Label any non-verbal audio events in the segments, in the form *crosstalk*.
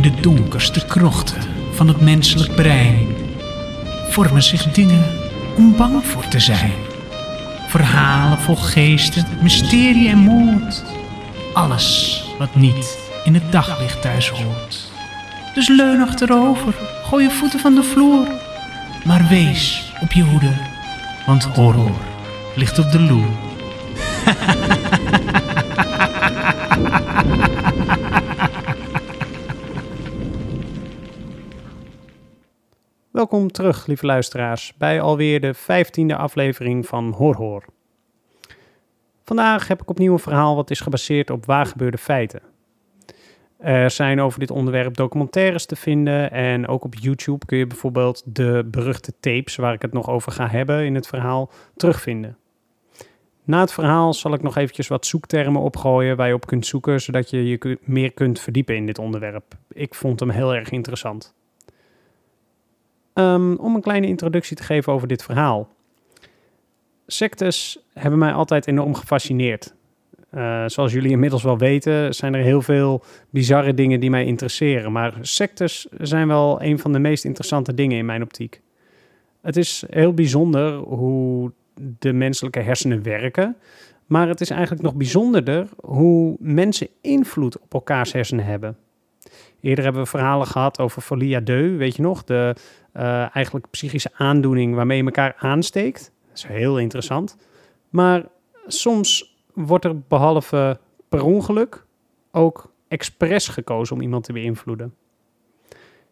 In de donkerste krochten van het menselijk brein vormen zich dingen om bang voor te zijn. Verhalen vol geesten, mysterie en moord. Alles wat niet in het daglicht thuis hoort. Dus leun achterover, gooi je voeten van de vloer. Maar wees op je hoede, want horror ligt op de loer. Welkom terug, lieve luisteraars, bij alweer de vijftiende aflevering van Horror. Vandaag heb ik opnieuw een verhaal wat is gebaseerd op waargebeurde feiten. Er zijn over dit onderwerp documentaires te vinden en ook op YouTube kun je bijvoorbeeld de beruchte tapes waar ik het nog over ga hebben in het verhaal terugvinden. Na het verhaal zal ik nog eventjes wat zoektermen opgooien waar je op kunt zoeken, zodat je je meer kunt verdiepen in dit onderwerp. Ik vond hem heel erg interessant. Um, om een kleine introductie te geven over dit verhaal. Sectes hebben mij altijd enorm gefascineerd. Uh, zoals jullie inmiddels wel weten, zijn er heel veel bizarre dingen die mij interesseren. Maar sectes zijn wel een van de meest interessante dingen in mijn optiek. Het is heel bijzonder hoe de menselijke hersenen werken. Maar het is eigenlijk nog bijzonderder hoe mensen invloed op elkaars hersenen hebben. Eerder hebben we verhalen gehad over folie à deux, weet je nog? De uh, eigenlijk psychische aandoening waarmee je elkaar aansteekt. Dat is heel interessant. Maar soms wordt er behalve per ongeluk ook expres gekozen om iemand te beïnvloeden.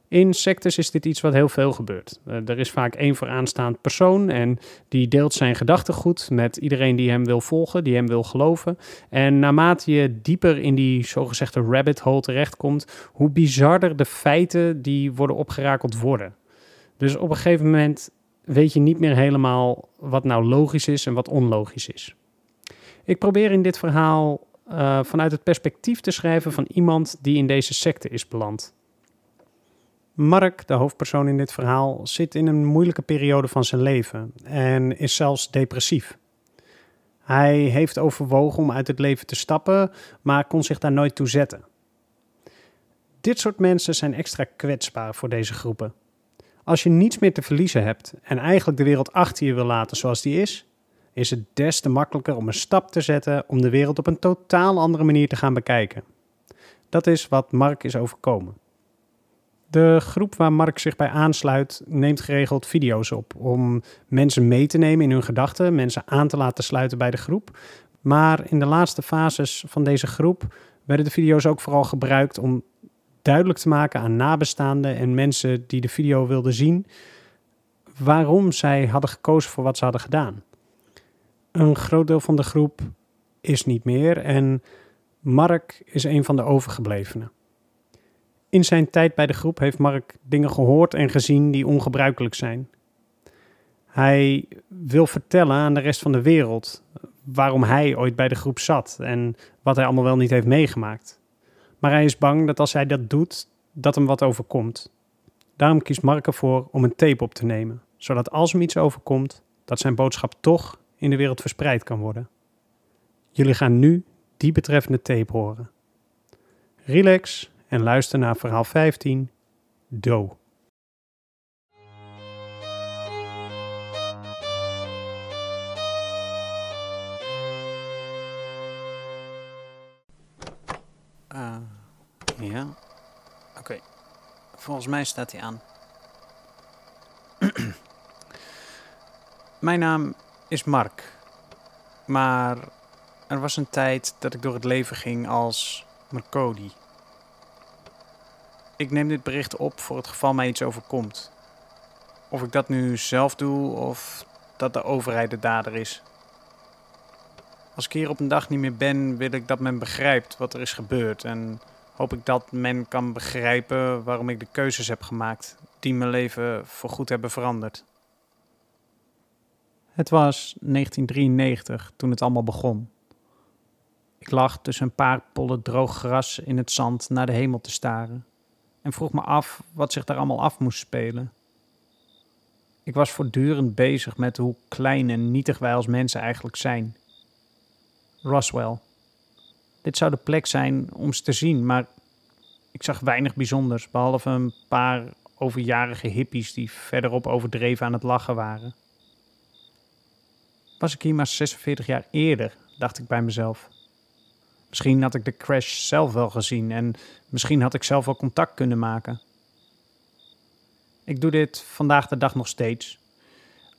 In sectes is dit iets wat heel veel gebeurt. Uh, er is vaak één vooraanstaand persoon en die deelt zijn gedachtegoed met iedereen die hem wil volgen, die hem wil geloven. En naarmate je dieper in die zogezegde rabbit hole terechtkomt, hoe bizarder de feiten die worden opgerakeld worden. Dus op een gegeven moment weet je niet meer helemaal wat nou logisch is en wat onlogisch is. Ik probeer in dit verhaal uh, vanuit het perspectief te schrijven van iemand die in deze secte is beland. Mark, de hoofdpersoon in dit verhaal, zit in een moeilijke periode van zijn leven en is zelfs depressief. Hij heeft overwogen om uit het leven te stappen, maar kon zich daar nooit toe zetten. Dit soort mensen zijn extra kwetsbaar voor deze groepen. Als je niets meer te verliezen hebt en eigenlijk de wereld achter je wil laten zoals die is, is het des te makkelijker om een stap te zetten om de wereld op een totaal andere manier te gaan bekijken. Dat is wat Mark is overkomen. De groep waar Mark zich bij aansluit neemt geregeld video's op om mensen mee te nemen in hun gedachten, mensen aan te laten sluiten bij de groep. Maar in de laatste fases van deze groep werden de video's ook vooral gebruikt om duidelijk te maken aan nabestaanden en mensen die de video wilden zien waarom zij hadden gekozen voor wat ze hadden gedaan. Een groot deel van de groep is niet meer en Mark is een van de overgeblevenen. In zijn tijd bij de groep heeft Mark dingen gehoord en gezien die ongebruikelijk zijn. Hij wil vertellen aan de rest van de wereld waarom hij ooit bij de groep zat en wat hij allemaal wel niet heeft meegemaakt. Maar hij is bang dat als hij dat doet, dat hem wat overkomt. Daarom kiest Mark ervoor om een tape op te nemen, zodat als hem iets overkomt, dat zijn boodschap toch in de wereld verspreid kan worden. Jullie gaan nu die betreffende tape horen. Relax en luister naar verhaal 15, Do. Ja. Oké. Volgens mij staat hij aan. *clears throat* Mijn naam is Mark. Maar er was een tijd dat ik door het leven ging als Marcodi. Ik neem dit bericht op voor het geval mij iets overkomt. Of ik dat nu zelf doe of dat de overheid de dader is. Als ik hier op een dag niet meer ben, wil ik dat men begrijpt wat er is gebeurd en hoop ik dat men kan begrijpen waarom ik de keuzes heb gemaakt die mijn leven voorgoed hebben veranderd. Het was 1993 toen het allemaal begon. Ik lag tussen een paar pollen droog gras in het zand naar de hemel te staren en vroeg me af wat zich daar allemaal af moest spelen. Ik was voortdurend bezig met hoe klein en nietig wij als mensen eigenlijk zijn. Roswell, dit zou de plek zijn om ze te zien, maar Ik zag weinig bijzonders, behalve een paar overjarige hippies die verderop overdreven aan het lachen waren. Was ik hier maar 46 jaar eerder, dacht ik bij mezelf. Misschien had ik de crash zelf wel gezien en misschien had ik zelf wel contact kunnen maken. Ik doe dit vandaag de dag nog steeds.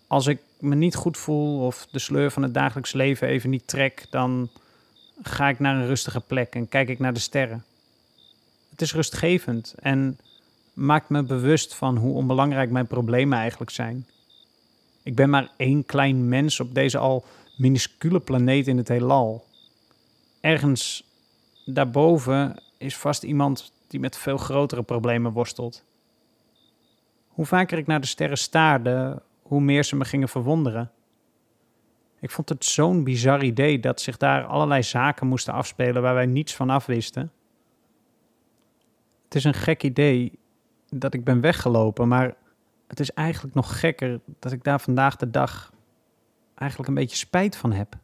Als ik me niet goed voel of de sleur van het dagelijks leven even niet trek, dan ga ik naar een rustige plek en kijk ik naar de sterren. Het is rustgevend en maakt me bewust van hoe onbelangrijk mijn problemen eigenlijk zijn. Ik ben maar één klein mens op deze al minuscule planeet in het heelal. Ergens daarboven is vast iemand die met veel grotere problemen worstelt. Hoe vaker ik naar de sterren staarde, hoe meer ze me gingen verwonderen. Ik vond het zo'n bizar idee dat zich daar allerlei zaken moesten afspelen waar wij niets van afwisten. Het is een gek idee dat ik ben weggelopen, maar het is eigenlijk nog gekker dat ik daar vandaag de dag eigenlijk een beetje spijt van heb.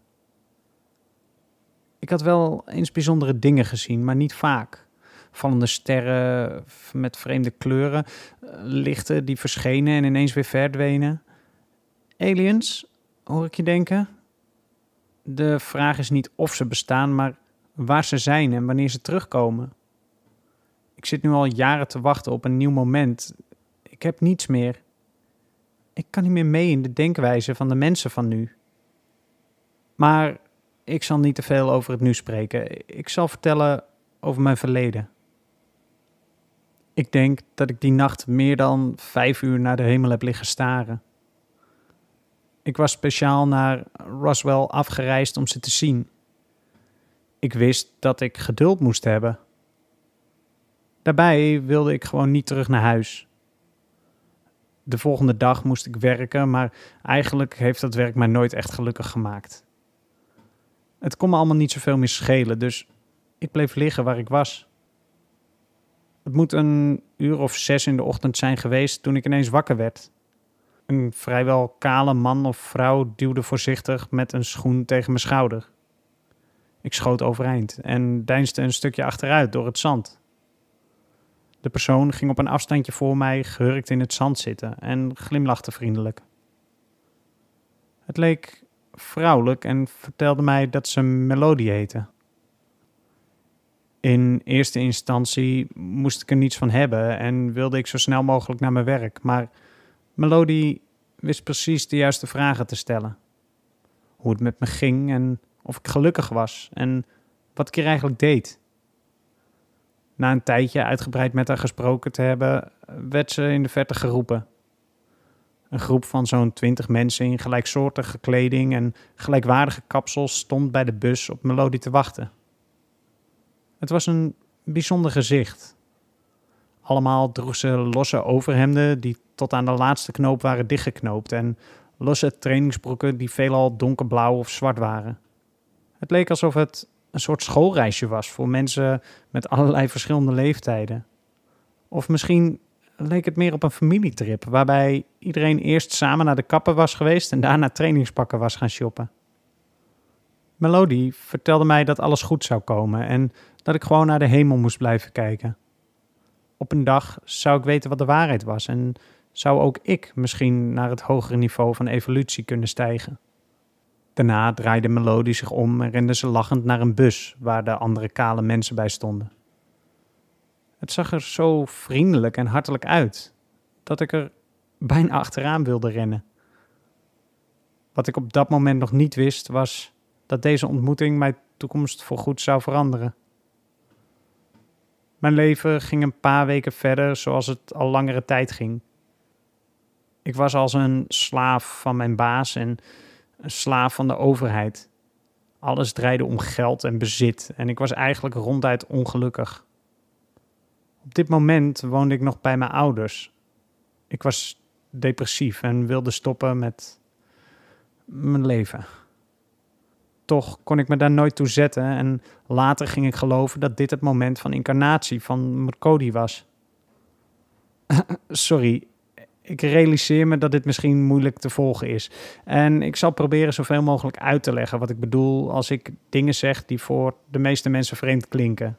Ik had wel eens bijzondere dingen gezien, maar niet vaak. Vallende sterren met vreemde kleuren, eh, lichten die verschenen en ineens weer verdwenen. Aliens, hoor ik je denken? De vraag is niet of ze bestaan, maar waar ze zijn en wanneer ze terugkomen. Ik zit nu al jaren te wachten op een nieuw moment. Ik heb niets meer. Ik kan niet meer mee in de denkwijze van de mensen van nu. Maar ik zal niet te veel over het nu spreken. Ik zal vertellen over mijn verleden. Ik denk dat ik die nacht meer dan vijf uur naar de hemel heb liggen staren. Ik was speciaal naar Roswell afgereisd om ze te zien. Ik wist dat ik geduld moest hebben. Daarbij wilde ik gewoon niet terug naar huis. De volgende dag moest ik werken, maar eigenlijk heeft dat werk mij nooit echt gelukkig gemaakt. Het kon me allemaal niet zoveel meer schelen, dus ik bleef liggen waar ik was. Het moet een uur of zes in de ochtend zijn geweest toen ik ineens wakker werd. Een vrijwel kale man of vrouw duwde voorzichtig met een schoen tegen mijn schouder. Ik schoot overeind en deinsde een stukje achteruit door het zand. De persoon ging op een afstandje voor mij gehurkt in het zand zitten en glimlachte vriendelijk. Het leek vrouwelijk en vertelde mij dat ze Melodie heette. In eerste instantie moest ik er niets van hebben en wilde ik zo snel mogelijk naar mijn werk, maar Melodie wist precies de juiste vragen te stellen. Hoe het met me ging en of ik gelukkig was en wat ik hier eigenlijk deed. Na een tijdje uitgebreid met haar gesproken te hebben, werd ze in de verte geroepen. Een groep van zo'n twintig mensen in gelijksoortige kleding en gelijkwaardige kapsels stond bij de bus op Melodie te wachten. Het was een bijzonder gezicht. Allemaal droeg ze losse overhemden die tot aan de laatste knoop waren dichtgeknoopt en losse trainingsbroeken die veelal donkerblauw of zwart waren. Het leek alsof het een soort schoolreisje was voor mensen met allerlei verschillende leeftijden. Of misschien leek het meer op een familietrip, waarbij iedereen eerst samen naar de kapper was geweest en daarna trainingspakken was gaan shoppen. Melodie vertelde mij dat alles goed zou komen en dat ik gewoon naar de hemel moest blijven kijken. Op een dag zou ik weten wat de waarheid was en zou ook ik misschien naar het hogere niveau van evolutie kunnen stijgen. Daarna draaide Melodie zich om en rende ze lachend naar een bus waar de andere kale mensen bij stonden. Het zag er zo vriendelijk en hartelijk uit dat ik er bijna achteraan wilde rennen. Wat ik op dat moment nog niet wist was dat deze ontmoeting mijn toekomst voorgoed zou veranderen. Mijn leven ging een paar weken verder zoals het al langere tijd ging. Ik was als een slaaf van mijn baas en een slaaf van de overheid. Alles draaide om geld en bezit en ik was eigenlijk ronduit ongelukkig. Op dit moment woonde ik nog bij mijn ouders. Ik was depressief en wilde stoppen met mijn leven. Toch kon ik me daar nooit toe zetten en later ging ik geloven dat dit het moment van incarnatie van Mercodi was. *clears throat* Sorry, ik realiseer me dat dit misschien moeilijk te volgen is. En ik zal proberen zoveel mogelijk uit te leggen wat ik bedoel als ik dingen zeg die voor de meeste mensen vreemd klinken.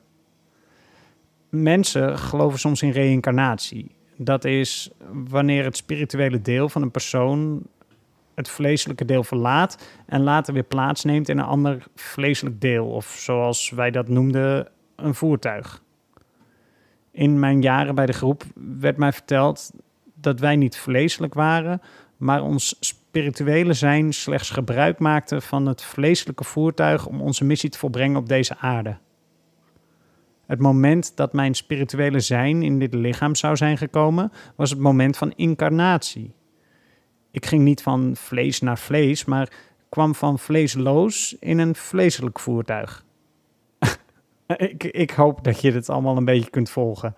Mensen geloven soms in reïncarnatie. Dat is wanneer het spirituele deel van een persoon het vleeselijke deel verlaat en later weer plaatsneemt in een ander vleeselijk deel, of zoals wij dat noemden, een voertuig. In mijn jaren bij de groep werd mij verteld dat wij niet vleeselijk waren, maar ons spirituele zijn slechts gebruik maakte van het vleeselijke voertuig om onze missie te volbrengen op deze aarde. Het moment dat mijn spirituele zijn in dit lichaam zou zijn gekomen, was het moment van incarnatie. Ik ging niet van vlees naar vlees, maar kwam van vleesloos in een vleeselijk voertuig. *laughs* ik, ik hoop dat je dit allemaal een beetje kunt volgen.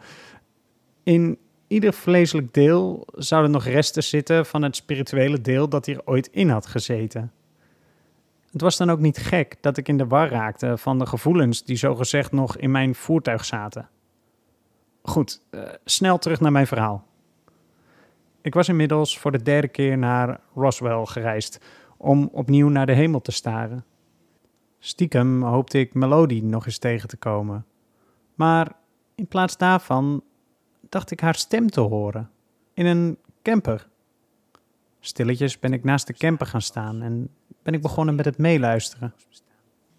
In ieder vleeselijk deel zouden nog resten zitten van het spirituele deel dat hier ooit in had gezeten. Het was dan ook niet gek dat ik in de war raakte van de gevoelens die zogezegd nog in mijn voertuig zaten. Goed, uh, snel terug naar mijn verhaal. Ik was inmiddels voor de derde keer naar Roswell gereisd om opnieuw naar de hemel te staren. Stiekem hoopte ik Melody nog eens tegen te komen. Maar in plaats daarvan dacht ik haar stem te horen. In een camper. Stilletjes ben ik naast de camper gaan staan en ben ik begonnen met het meeluisteren.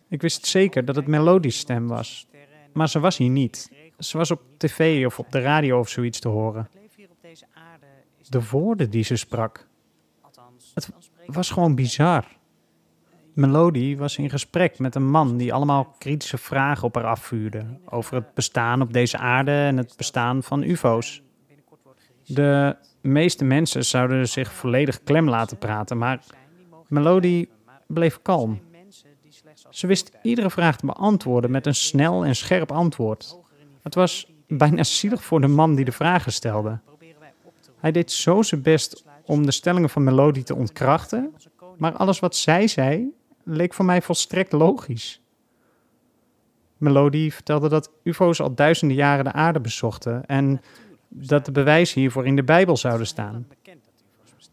Ik wist zeker dat het Melody's stem was, maar ze was hier niet. Ze was op tv of op de radio of zoiets te horen. De woorden die ze sprak. Het was gewoon bizar. Melody was in gesprek met een man die allemaal kritische vragen op haar afvuurde over het bestaan op deze aarde en het bestaan van UFO's. De meeste mensen zouden zich volledig klem laten praten, maar Melody bleef kalm. Ze wist iedere vraag te beantwoorden met een snel en scherp antwoord. Het was bijna zielig voor de man die de vragen stelde. Hij deed zo zijn best om de stellingen van Melody te ontkrachten, maar alles wat zij zei leek voor mij volstrekt logisch. Melody vertelde dat UFO's al duizenden jaren de aarde bezochten en dat de bewijzen hiervoor in de Bijbel zouden staan.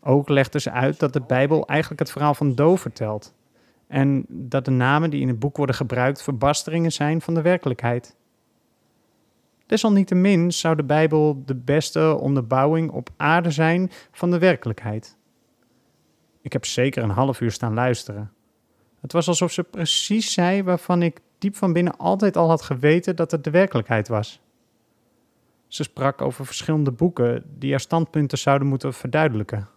Ook legde ze uit dat de Bijbel eigenlijk het verhaal van Doe vertelt en dat de namen die in het boek worden gebruikt verbasteringen zijn van de werkelijkheid. Desalniettemin zou de Bijbel de beste onderbouwing op aarde zijn van de werkelijkheid. Ik heb zeker een half uur staan luisteren. Het was alsof ze precies zei waarvan ik diep van binnen altijd al had geweten dat het de werkelijkheid was. Ze sprak over verschillende boeken die haar standpunten zouden moeten verduidelijken.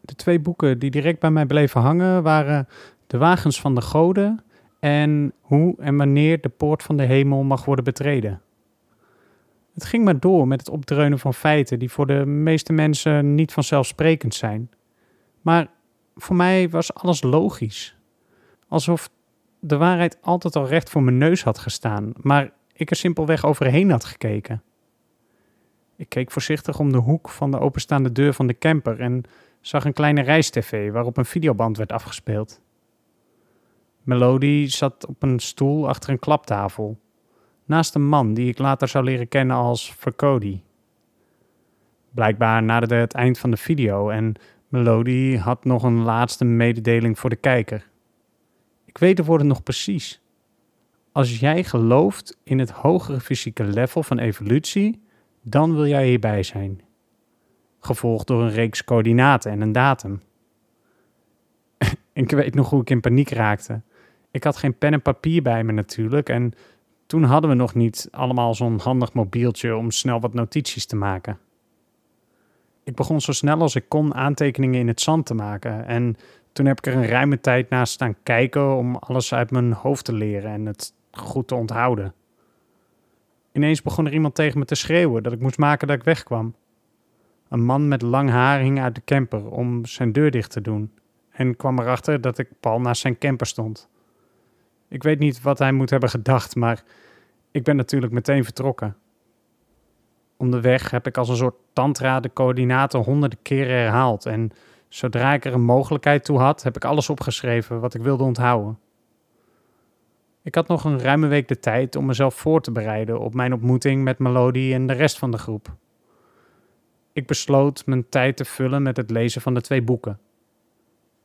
De twee boeken die direct bij mij bleven hangen waren De Wagens van de Goden en Hoe en wanneer de poort van de hemel mag worden betreden. Het ging maar door met het opdreunen van feiten die voor de meeste mensen niet vanzelfsprekend zijn. Maar voor mij was alles logisch. Alsof de waarheid altijd al recht voor mijn neus had gestaan, maar ik er simpelweg overheen had gekeken. Ik keek voorzichtig om de hoek van de openstaande deur van de camper en zag een kleine reistv waarop een videoband werd afgespeeld. Melody zat op een stoel achter een klaptafel, naast een man die ik later zou leren kennen als Vercody. Blijkbaar naderde het eind van de video en Melody had nog een laatste mededeling voor de kijker. Ik weet de woorden nog precies. Als jij gelooft in het hogere fysieke level van evolutie, dan wil jij hierbij zijn. Gevolgd door een reeks coördinaten en een datum. *laughs* ik weet nog hoe ik in paniek raakte. Ik had geen pen en papier bij me natuurlijk en toen hadden we nog niet allemaal zo'n handig mobieltje om snel wat notities te maken. Ik begon zo snel als ik kon aantekeningen in het zand te maken en toen heb ik er een ruime tijd naast staan kijken om alles uit mijn hoofd te leren en het goed te onthouden. Ineens begon er iemand tegen me te schreeuwen dat ik moest maken dat ik wegkwam. Een man met lang haar hing uit de camper om zijn deur dicht te doen en kwam erachter dat ik pal naast zijn camper stond. Ik weet niet wat hij moet hebben gedacht, maar ik ben natuurlijk meteen vertrokken. Onderweg heb ik als een soort tantra de coördinaten honderden keren herhaald en zodra ik er een mogelijkheid toe had, heb ik alles opgeschreven wat ik wilde onthouden. Ik had nog een ruime week de tijd om mezelf voor te bereiden op mijn ontmoeting met Melody en de rest van de groep. Ik besloot mijn tijd te vullen met het lezen van de twee boeken.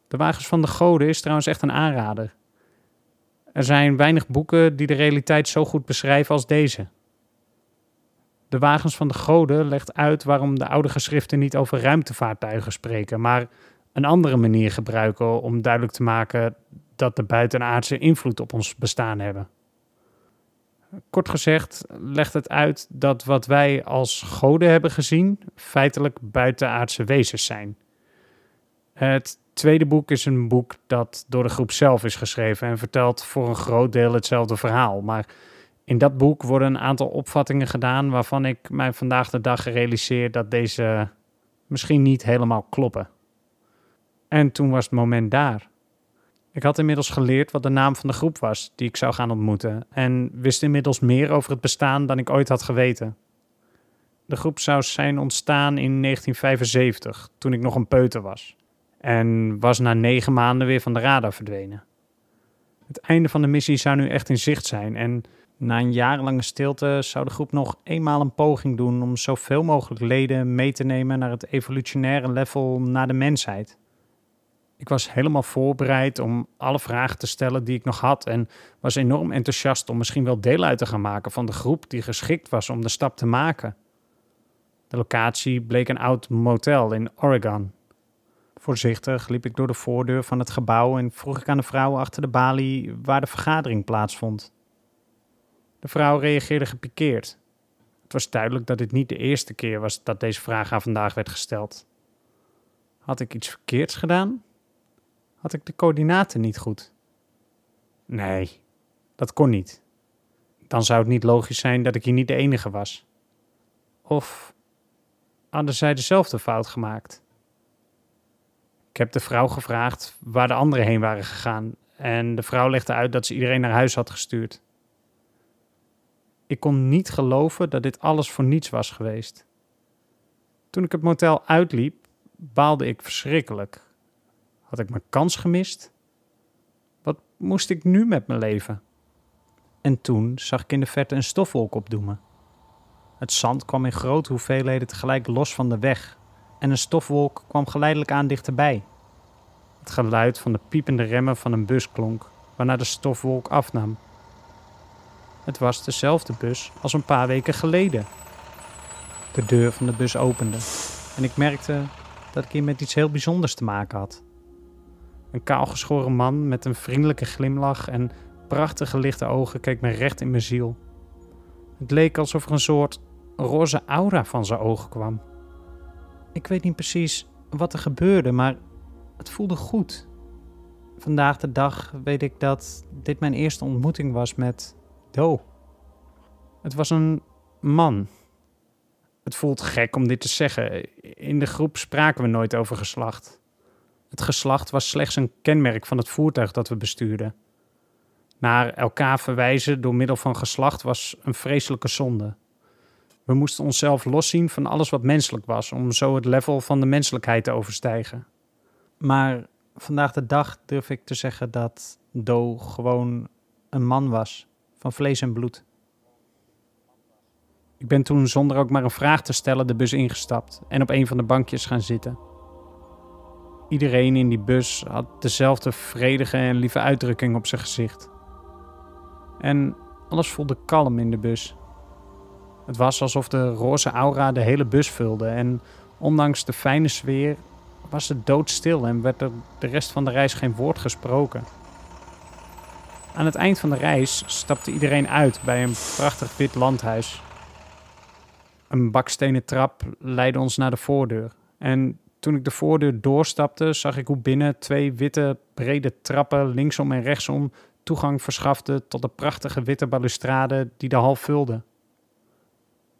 De Wagens van de Goden is trouwens echt een aanrader. Er zijn weinig boeken die de realiteit zo goed beschrijven als deze. De wagens van de goden legt uit waarom de oude geschriften niet over ruimtevaartuigen spreken, maar een andere manier gebruiken om duidelijk te maken dat de buitenaardse invloed op ons bestaan hebben. Kort gezegd legt het uit dat wat wij als goden hebben gezien feitelijk buitenaardse wezens zijn. Het tweede boek is een boek dat door de groep zelf is geschreven en vertelt voor een groot deel hetzelfde verhaal. Maar in dat boek worden een aantal opvattingen gedaan waarvan ik mij vandaag de dag realiseer dat deze misschien niet helemaal kloppen. En toen was het moment daar. Ik had inmiddels geleerd wat de naam van de groep was die ik zou gaan ontmoeten en wist inmiddels meer over het bestaan dan ik ooit had geweten. De groep zou zijn ontstaan in 1975, toen ik nog een peuter was, en was na negen maanden weer van de radar verdwenen. Het einde van de missie zou nu echt in zicht zijn en na een jarenlange stilte zou de groep nog eenmaal een poging doen om zoveel mogelijk leden mee te nemen naar het evolutionaire level naar de mensheid. Ik was helemaal voorbereid om alle vragen te stellen die ik nog had en was enorm enthousiast om misschien wel deel uit te gaan maken van de groep die geschikt was om de stap te maken. De locatie bleek een oud motel in Oregon. Voorzichtig liep ik door de voordeur van het gebouw en vroeg ik aan de vrouw achter de balie waar de vergadering plaatsvond. De vrouw reageerde gepikeerd. Het was duidelijk dat dit niet de eerste keer was dat deze vraag aan vandaag werd gesteld. Had ik iets verkeerds gedaan? Had ik de coördinaten niet goed? Nee, dat kon niet. Dan zou het niet logisch zijn dat ik hier niet de enige was. Of hadden zij dezelfde fout gemaakt? Ik heb de vrouw gevraagd waar de anderen heen waren gegaan en de vrouw legde uit dat ze iedereen naar huis had gestuurd. Ik kon niet geloven dat dit alles voor niets was geweest. Toen ik het motel uitliep, baalde ik verschrikkelijk. Had ik mijn kans gemist? Wat moest ik nu met mijn leven? En toen zag ik in de verte een stofwolk opdoemen. Het zand kwam in grote hoeveelheden tegelijk los van de weg en een stofwolk kwam geleidelijk aan dichterbij. Het geluid van de piepende remmen van een bus klonk, waarna de stofwolk afnam. Het was dezelfde bus als een paar weken geleden. De deur van de bus opende en ik merkte dat ik hier met iets heel bijzonders te maken had. Een kaalgeschoren man met een vriendelijke glimlach en prachtige lichte ogen keek me recht in mijn ziel. Het leek alsof er een soort roze aura van zijn ogen kwam. Ik weet niet precies wat er gebeurde, maar het voelde goed. Vandaag de dag weet ik dat dit mijn eerste ontmoeting was met Do. Het was een man. Het voelt gek om dit te zeggen. In de groep spraken we nooit over geslacht. Het geslacht was slechts een kenmerk van het voertuig dat we bestuurden. Naar elkaar verwijzen door middel van geslacht was een vreselijke zonde. We moesten onszelf loszien van alles wat menselijk was, om zo het level van de menselijkheid te overstijgen. Maar vandaag de dag durf ik te zeggen dat Do gewoon een man was, van vlees en bloed. Ik ben toen zonder ook maar een vraag te stellen de bus ingestapt en op een van de bankjes gaan zitten. Iedereen in die bus had dezelfde vredige en lieve uitdrukking op zijn gezicht. En alles voelde kalm in de bus. Het was alsof de roze aura de hele bus vulde en ondanks de fijne sfeer was het doodstil en werd er de rest van de reis geen woord gesproken. Aan het eind van de reis stapte iedereen uit bij een prachtig wit landhuis. Een bakstenen trap leidde ons naar de voordeur. En toen ik de voordeur doorstapte, zag ik hoe binnen twee witte, brede trappen linksom en rechtsom toegang verschaften tot de prachtige witte balustrade die de hal vulde.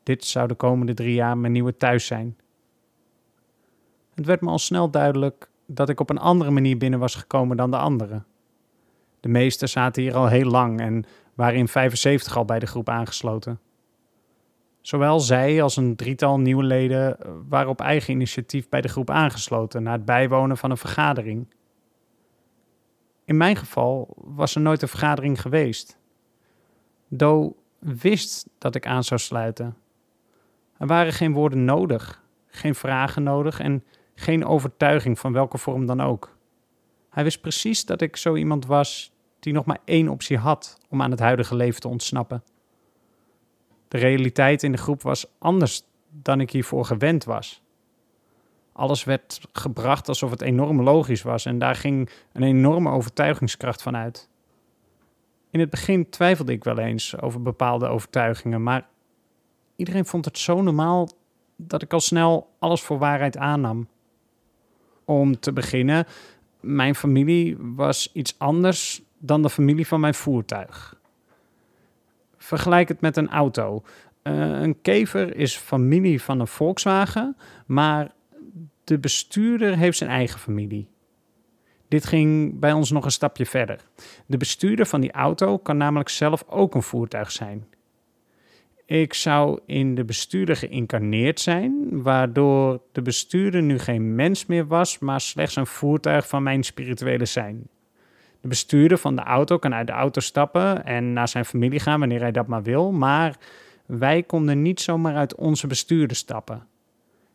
Dit zou de komende drie jaar mijn nieuwe thuis zijn. Het werd me al snel duidelijk dat ik op een andere manier binnen was gekomen dan de anderen. De meesten zaten hier al heel lang en waren in 75 al bij de groep aangesloten. Zowel zij als een drietal nieuwe leden waren op eigen initiatief bij de groep aangesloten na het bijwonen van een vergadering. In mijn geval was er nooit een vergadering geweest. Do wist dat ik aan zou sluiten. Er waren geen woorden nodig, geen vragen nodig en geen overtuiging van welke vorm dan ook. Hij wist precies dat ik zo iemand was die nog maar één optie had om aan het huidige leven te ontsnappen. De realiteit in de groep was anders dan ik hiervoor gewend was. Alles werd gebracht alsof het enorm logisch was en daar ging een enorme overtuigingskracht van uit. In het begin twijfelde ik wel eens over bepaalde overtuigingen, maar iedereen vond het zo normaal dat ik al snel alles voor waarheid aannam. Om te beginnen, mijn familie was iets anders dan de familie van mijn voertuig. Vergelijk het met een auto. Uh, een kever is familie van een Volkswagen, maar de bestuurder heeft zijn eigen familie. Dit ging bij ons nog een stapje verder. De bestuurder van die auto kan namelijk zelf ook een voertuig zijn. Ik zou in de bestuurder geïncarneerd zijn, waardoor de bestuurder nu geen mens meer was, maar slechts een voertuig van mijn spirituele zijn. De bestuurder van de auto kan uit de auto stappen en naar zijn familie gaan wanneer hij dat maar wil, maar wij konden niet zomaar uit onze bestuurder stappen.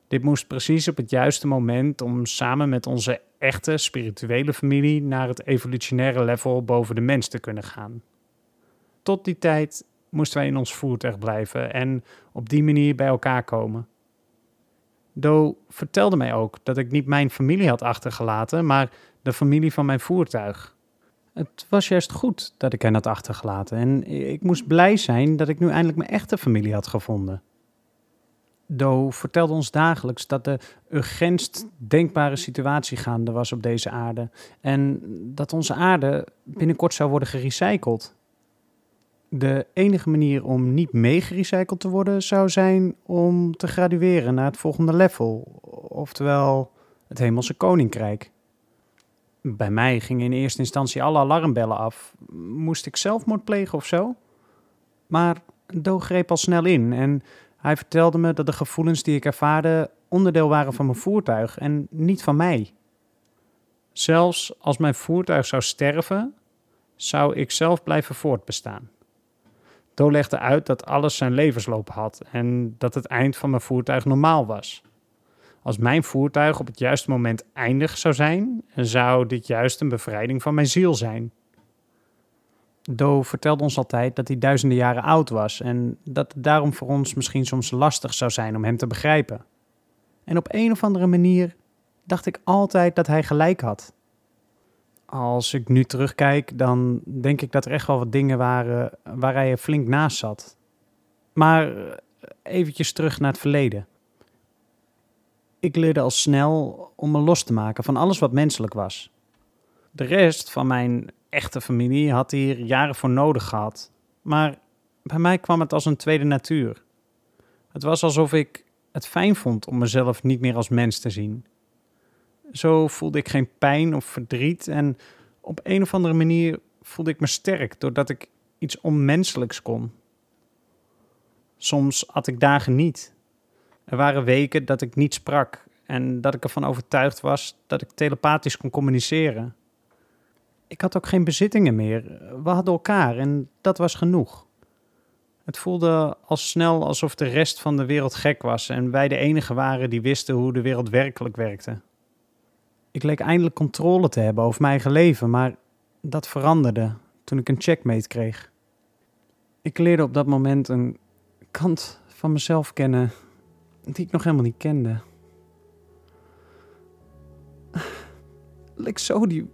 Dit moest precies op het juiste moment om samen met onze echte spirituele familie naar het evolutionaire level boven de mens te kunnen gaan. Tot die tijd moesten wij in ons voertuig blijven en op die manier bij elkaar komen. Do vertelde mij ook dat ik niet mijn familie had achtergelaten, maar de familie van mijn voertuig. Het was juist goed dat ik hen had achtergelaten en ik moest blij zijn dat ik nu eindelijk mijn echte familie had gevonden. Do vertelde ons dagelijks dat de urgentst denkbare situatie gaande was op deze aarde en dat onze aarde binnenkort zou worden gerecycled. De enige manier om niet mee gerecycled te worden zou zijn om te gradueren naar het volgende level, oftewel het Hemelse Koninkrijk. Bij mij gingen in eerste instantie alle alarmbellen af. Moest ik zelfmoord plegen of zo? Maar Do greep al snel in en hij vertelde me dat de gevoelens die ik ervaarde onderdeel waren van mijn voertuig en niet van mij. Zelfs als mijn voertuig zou sterven, zou ik zelf blijven voortbestaan. Do legde uit dat alles zijn levensloop had en dat het eind van mijn voertuig normaal was. Als mijn voertuig op het juiste moment eindig zou zijn, zou dit juist een bevrijding van mijn ziel zijn. Do vertelde ons altijd dat hij duizenden jaren oud was en dat het daarom voor ons misschien soms lastig zou zijn om hem te begrijpen. En op een of andere manier dacht ik altijd dat hij gelijk had. Als ik nu terugkijk, dan denk ik dat er echt wel wat dingen waren waar hij flink naast zat. Maar eventjes terug naar het verleden. Ik leerde al snel om me los te maken van alles wat menselijk was. De rest van mijn echte familie had hier jaren voor nodig gehad. Maar bij mij kwam het als een tweede natuur. Het was alsof ik het fijn vond om mezelf niet meer als mens te zien. Zo voelde ik geen pijn of verdriet en op een of andere manier voelde ik me sterk doordat ik iets onmenselijks kon. Soms had ik dagen niet. Er waren weken dat ik niet sprak en dat ik ervan overtuigd was dat ik telepathisch kon communiceren. Ik had ook geen bezittingen meer. We hadden elkaar en dat was genoeg. Het voelde al snel alsof de rest van de wereld gek was en wij de enige waren die wisten hoe de wereld werkelijk werkte. Ik leek eindelijk controle te hebben over mijn eigen leven, maar dat veranderde toen ik een checkmate kreeg. Ik leerde op dat moment een kant van mezelf kennen die ik nog helemaal niet kende. Lexo, die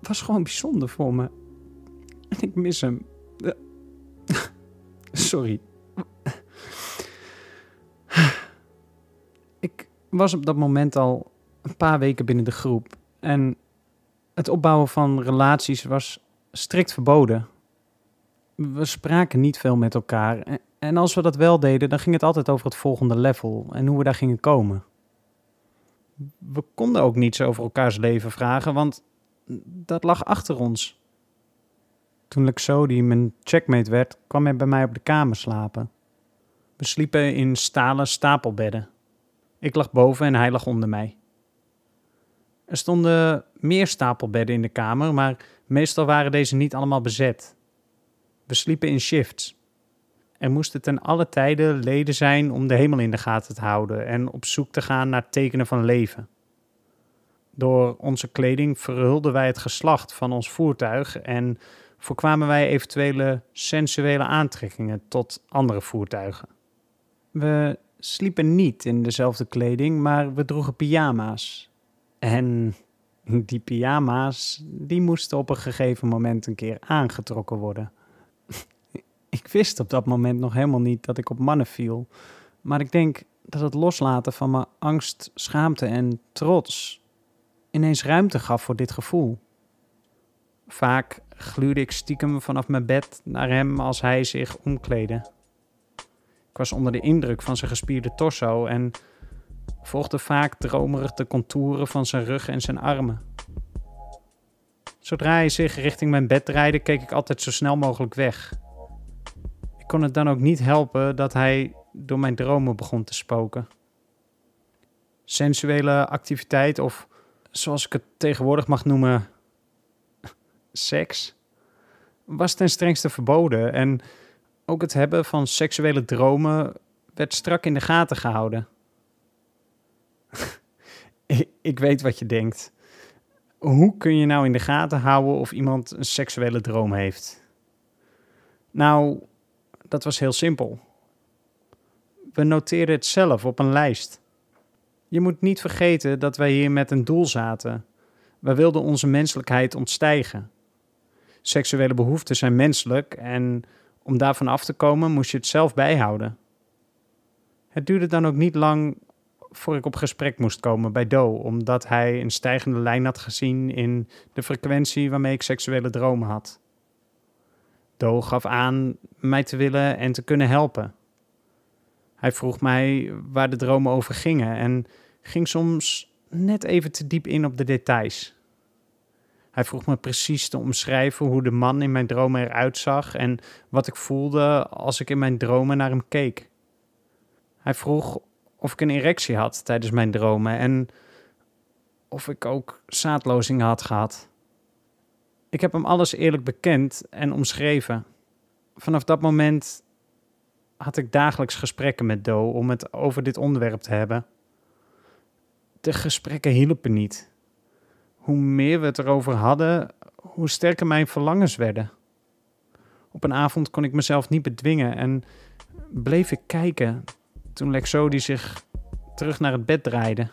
was gewoon bijzonder voor me. En ik mis hem. Sorry. Ik was op dat moment al een paar weken binnen de groep. En het opbouwen van relaties was strikt verboden. We spraken niet veel met elkaar. En als we dat wel deden, dan ging het altijd over het volgende level en hoe we daar gingen komen. We konden ook niets over elkaars leven vragen, want dat lag achter ons. Toen Lexo, die mijn checkmate werd, kwam hij bij mij op de kamer slapen. We sliepen in stalen stapelbedden. Ik lag boven en hij lag onder mij. Er stonden meer stapelbedden in de kamer, maar meestal waren deze niet allemaal bezet. We sliepen in shifts. Er moesten ten alle tijden leden zijn om de hemel in de gaten te houden en op zoek te gaan naar tekenen van leven. Door onze kleding verhulden wij het geslacht van ons voertuig en voorkwamen wij eventuele sensuele aantrekkingen tot andere voertuigen. We sliepen niet in dezelfde kleding, maar we droegen pyjama's. En die pyjama's, die moesten op een gegeven moment een keer aangetrokken worden. Ik wist op dat moment nog helemaal niet dat ik op mannen viel. Maar ik denk dat het loslaten van mijn angst, schaamte en trots ineens ruimte gaf voor dit gevoel. Vaak gluurde ik stiekem vanaf mijn bed naar hem als hij zich omkleedde. Ik was onder de indruk van zijn gespierde torso en volgde vaak dromerig de contouren van zijn rug en zijn armen. Zodra hij zich richting mijn bed draaide, keek ik altijd zo snel mogelijk weg. Ik kon het dan ook niet helpen dat hij door mijn dromen begon te spoken. Sensuele activiteit, of zoals ik het tegenwoordig mag noemen, *laughs* seks, was ten strengste verboden en ook het hebben van seksuele dromen werd strak in de gaten gehouden. *laughs* ik weet wat je denkt. Hoe kun je nou in de gaten houden of iemand een seksuele droom heeft? Nou, dat was heel simpel. We noteerden het zelf op een lijst. Je moet niet vergeten dat wij hier met een doel zaten. We wilden onze menselijkheid ontstijgen. Seksuele behoeften zijn menselijk en om daarvan af te komen moest je het zelf bijhouden. Het duurde dan ook niet lang voor ik op gesprek moest komen bij Do, omdat hij een stijgende lijn had gezien in de frequentie waarmee ik seksuele dromen had. Do gaf aan mij te willen en te kunnen helpen. Hij vroeg mij waar de dromen over gingen en ging soms net even te diep in op de details. Hij vroeg me precies te omschrijven hoe de man in mijn dromen eruit zag en wat ik voelde als ik in mijn dromen naar hem keek. Hij vroeg of ik een erectie had tijdens mijn dromen en of ik ook zaadlozingen had gehad. Ik heb hem alles eerlijk bekend en omschreven. Vanaf dat moment had ik dagelijks gesprekken met Do om het over dit onderwerp te hebben. De gesprekken hielpen niet. Hoe meer we het erover hadden, hoe sterker mijn verlangens werden. Op een avond kon ik mezelf niet bedwingen en bleef ik kijken toen Lexodi zich terug naar het bed draaide.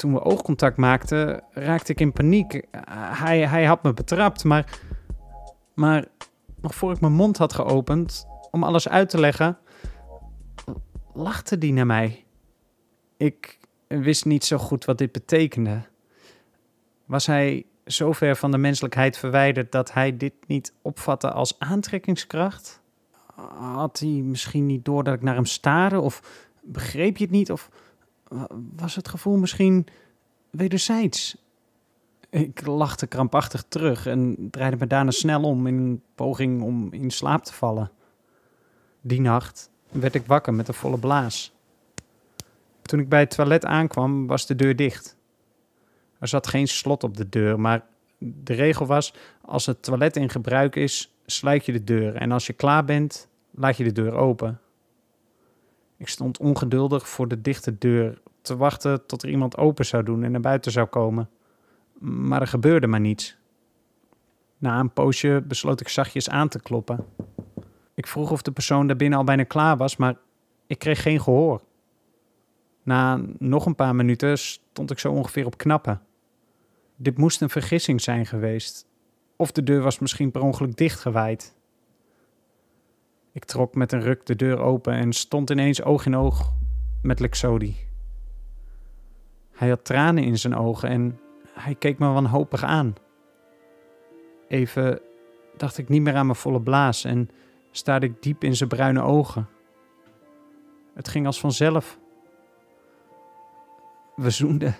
Toen we oogcontact maakten, raakte ik in paniek. Hij, hij had me betrapt, maar, maar nog voor ik mijn mond had geopend om alles uit te leggen, lachte die naar mij. Ik wist niet zo goed wat dit betekende. Was hij zo ver van de menselijkheid verwijderd dat hij dit niet opvatte als aantrekkingskracht? Had hij misschien niet door dat ik naar hem staarde? Of begreep je het niet? Of was het gevoel misschien wederzijds? Ik lachte krampachtig terug en draaide me daarna snel om in een poging om in slaap te vallen. Die nacht werd ik wakker met een volle blaas. Toen ik bij het toilet aankwam, was de deur dicht. Er zat geen slot op de deur, maar de regel was: als het toilet in gebruik is, sluit je de deur en als je klaar bent, laat je de deur open. Ik stond ongeduldig voor de dichte deur te wachten tot er iemand open zou doen en naar buiten zou komen. Maar er gebeurde maar niets. Na een poosje besloot ik zachtjes aan te kloppen. Ik vroeg of de persoon daarbinnen al bijna klaar was, maar ik kreeg geen gehoor. Na nog een paar minuten stond ik zo ongeveer op knappen. Dit moest een vergissing zijn geweest. Of de deur was misschien per ongeluk dichtgewaaid. Ik trok met een ruk de deur open en stond ineens oog in oog met Lexodi. Hij had tranen in zijn ogen en hij keek me wanhopig aan. Even dacht ik niet meer aan mijn volle blaas en staarde ik diep in zijn bruine ogen. Het ging als vanzelf. We zoenden.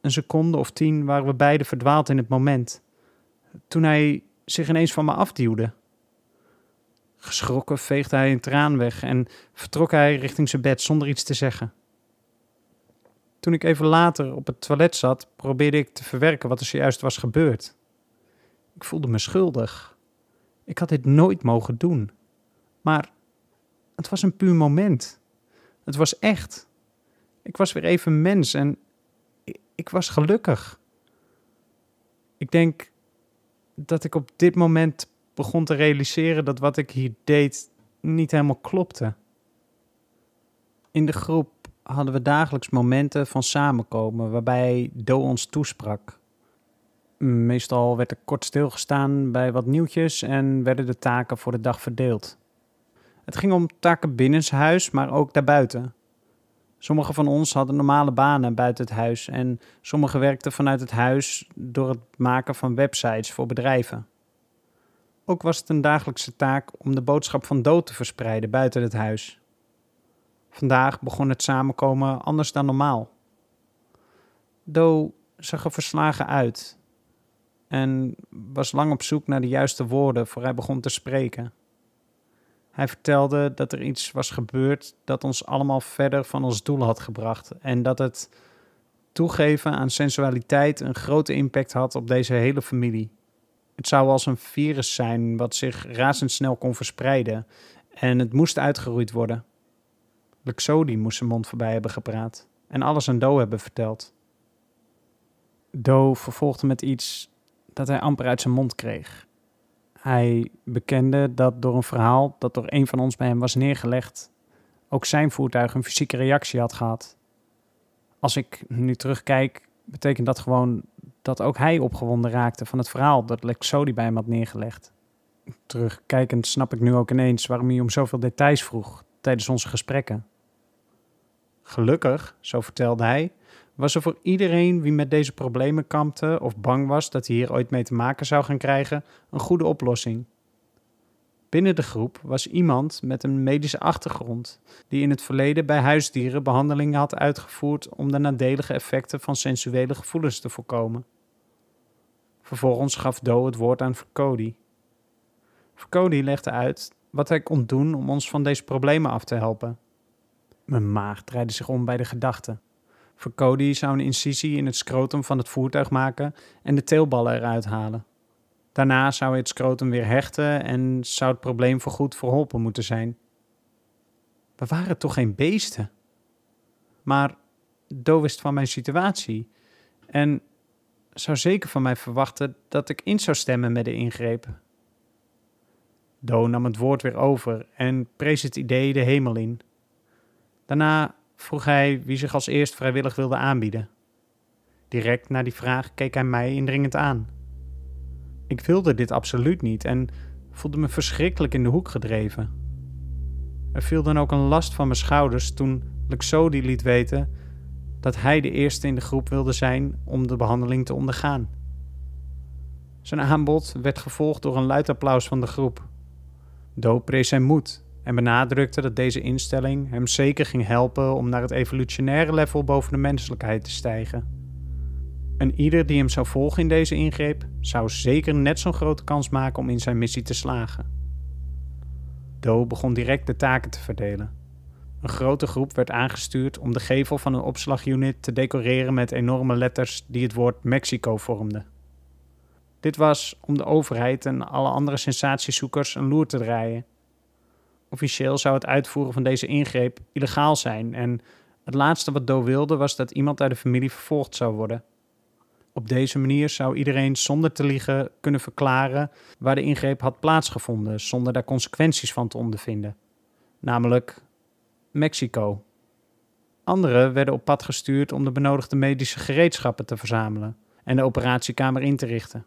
Een seconde of tien waren we beiden verdwaald in het moment. Toen hij zich ineens van me afduwde. Geschrokken veegde hij een traan weg en vertrok hij richting zijn bed zonder iets te zeggen. Toen ik even later op het toilet zat, probeerde ik te verwerken wat er zojuist was gebeurd. Ik voelde me schuldig. Ik had dit nooit mogen doen. Maar het was een puur moment. Het was echt. Ik was weer even mens en ik was gelukkig. Ik denk dat ik op dit moment begon te realiseren dat wat ik hier deed niet helemaal klopte. In de groep hadden we dagelijks momenten van samenkomen waarbij Do ons toesprak. Meestal werd er kort stilgestaan bij wat nieuwtjes en werden de taken voor de dag verdeeld. Het ging om taken binnenshuis, maar ook daarbuiten. Sommigen van ons hadden normale banen buiten het huis en sommigen werkten vanuit het huis door het maken van websites voor bedrijven. Ook was het een dagelijkse taak om de boodschap van dood te verspreiden buiten het huis. Vandaag begon het samenkomen anders dan normaal. Do zag er verslagen uit en was lang op zoek naar de juiste woorden voor hij begon te spreken. Hij vertelde dat er iets was gebeurd dat ons allemaal verder van ons doel had gebracht en dat het toegeven aan sensualiteit een grote impact had op deze hele familie. Het zou als een virus zijn wat zich razendsnel kon verspreiden en het moest uitgeroeid worden. Luxodi moest zijn mond voorbij hebben gepraat en alles aan Do hebben verteld. Do vervolgde met iets dat hij amper uit zijn mond kreeg. Hij bekende dat door een verhaal dat door een van ons bij hem was neergelegd, ook zijn voertuig een fysieke reactie had gehad. Als ik nu terugkijk, betekent dat gewoon dat ook hij opgewonden raakte van het verhaal dat Lexodi bij hem had neergelegd. Terugkijkend snap ik nu ook ineens waarom hij om zoveel details vroeg tijdens onze gesprekken. Gelukkig, zo vertelde hij, was er voor iedereen wie met deze problemen kampte of bang was dat hij hier ooit mee te maken zou gaan krijgen, een goede oplossing. Binnen de groep was iemand met een medische achtergrond, die in het verleden bij huisdieren behandelingen had uitgevoerd om de nadelige effecten van sensuele gevoelens te voorkomen. Vervolgens gaf Do het woord aan Vercody. Vercody legde uit wat hij kon doen om ons van deze problemen af te helpen. Mijn maag draaide zich om bij de gedachte. Vercody zou een incisie in het scrotum van het voertuig maken en de teelballen eruit halen. Daarna zou hij het scrotum weer hechten en zou het probleem voorgoed verholpen moeten zijn. We waren toch geen beesten? Maar Do wist van mijn situatie en zou zeker van mij verwachten dat ik in zou stemmen met de ingreep. Do nam het woord weer over en prees het idee de hemel in. Daarna vroeg hij wie zich als eerst vrijwillig wilde aanbieden. Direct na die vraag keek hij mij indringend aan. Ik wilde dit absoluut niet en voelde me verschrikkelijk in de hoek gedreven. Er viel dan ook een last van mijn schouders toen Luxodi liet weten dat hij de eerste in de groep wilde zijn om de behandeling te ondergaan. Zijn aanbod werd gevolgd door een luid applaus van de groep. Do prees zijn moed en benadrukte dat deze instelling hem zeker ging helpen om naar het evolutionaire level boven de menselijkheid te stijgen. En ieder die hem zou volgen in deze ingreep, zou zeker net zo'n grote kans maken om in zijn missie te slagen. Do begon direct de taken te verdelen. Een grote groep werd aangestuurd om de gevel van een opslagunit te decoreren met enorme letters die het woord Mexico vormden. Dit was om de overheid en alle andere sensatiezoekers een loer te draaien. Officieel zou het uitvoeren van deze ingreep illegaal zijn en het laatste wat Do wilde was dat iemand uit de familie vervolgd zou worden. Op deze manier zou iedereen zonder te liegen kunnen verklaren waar de ingreep had plaatsgevonden, zonder daar consequenties van te ondervinden. Namelijk Mexico. Anderen werden op pad gestuurd om de benodigde medische gereedschappen te verzamelen en de operatiekamer in te richten.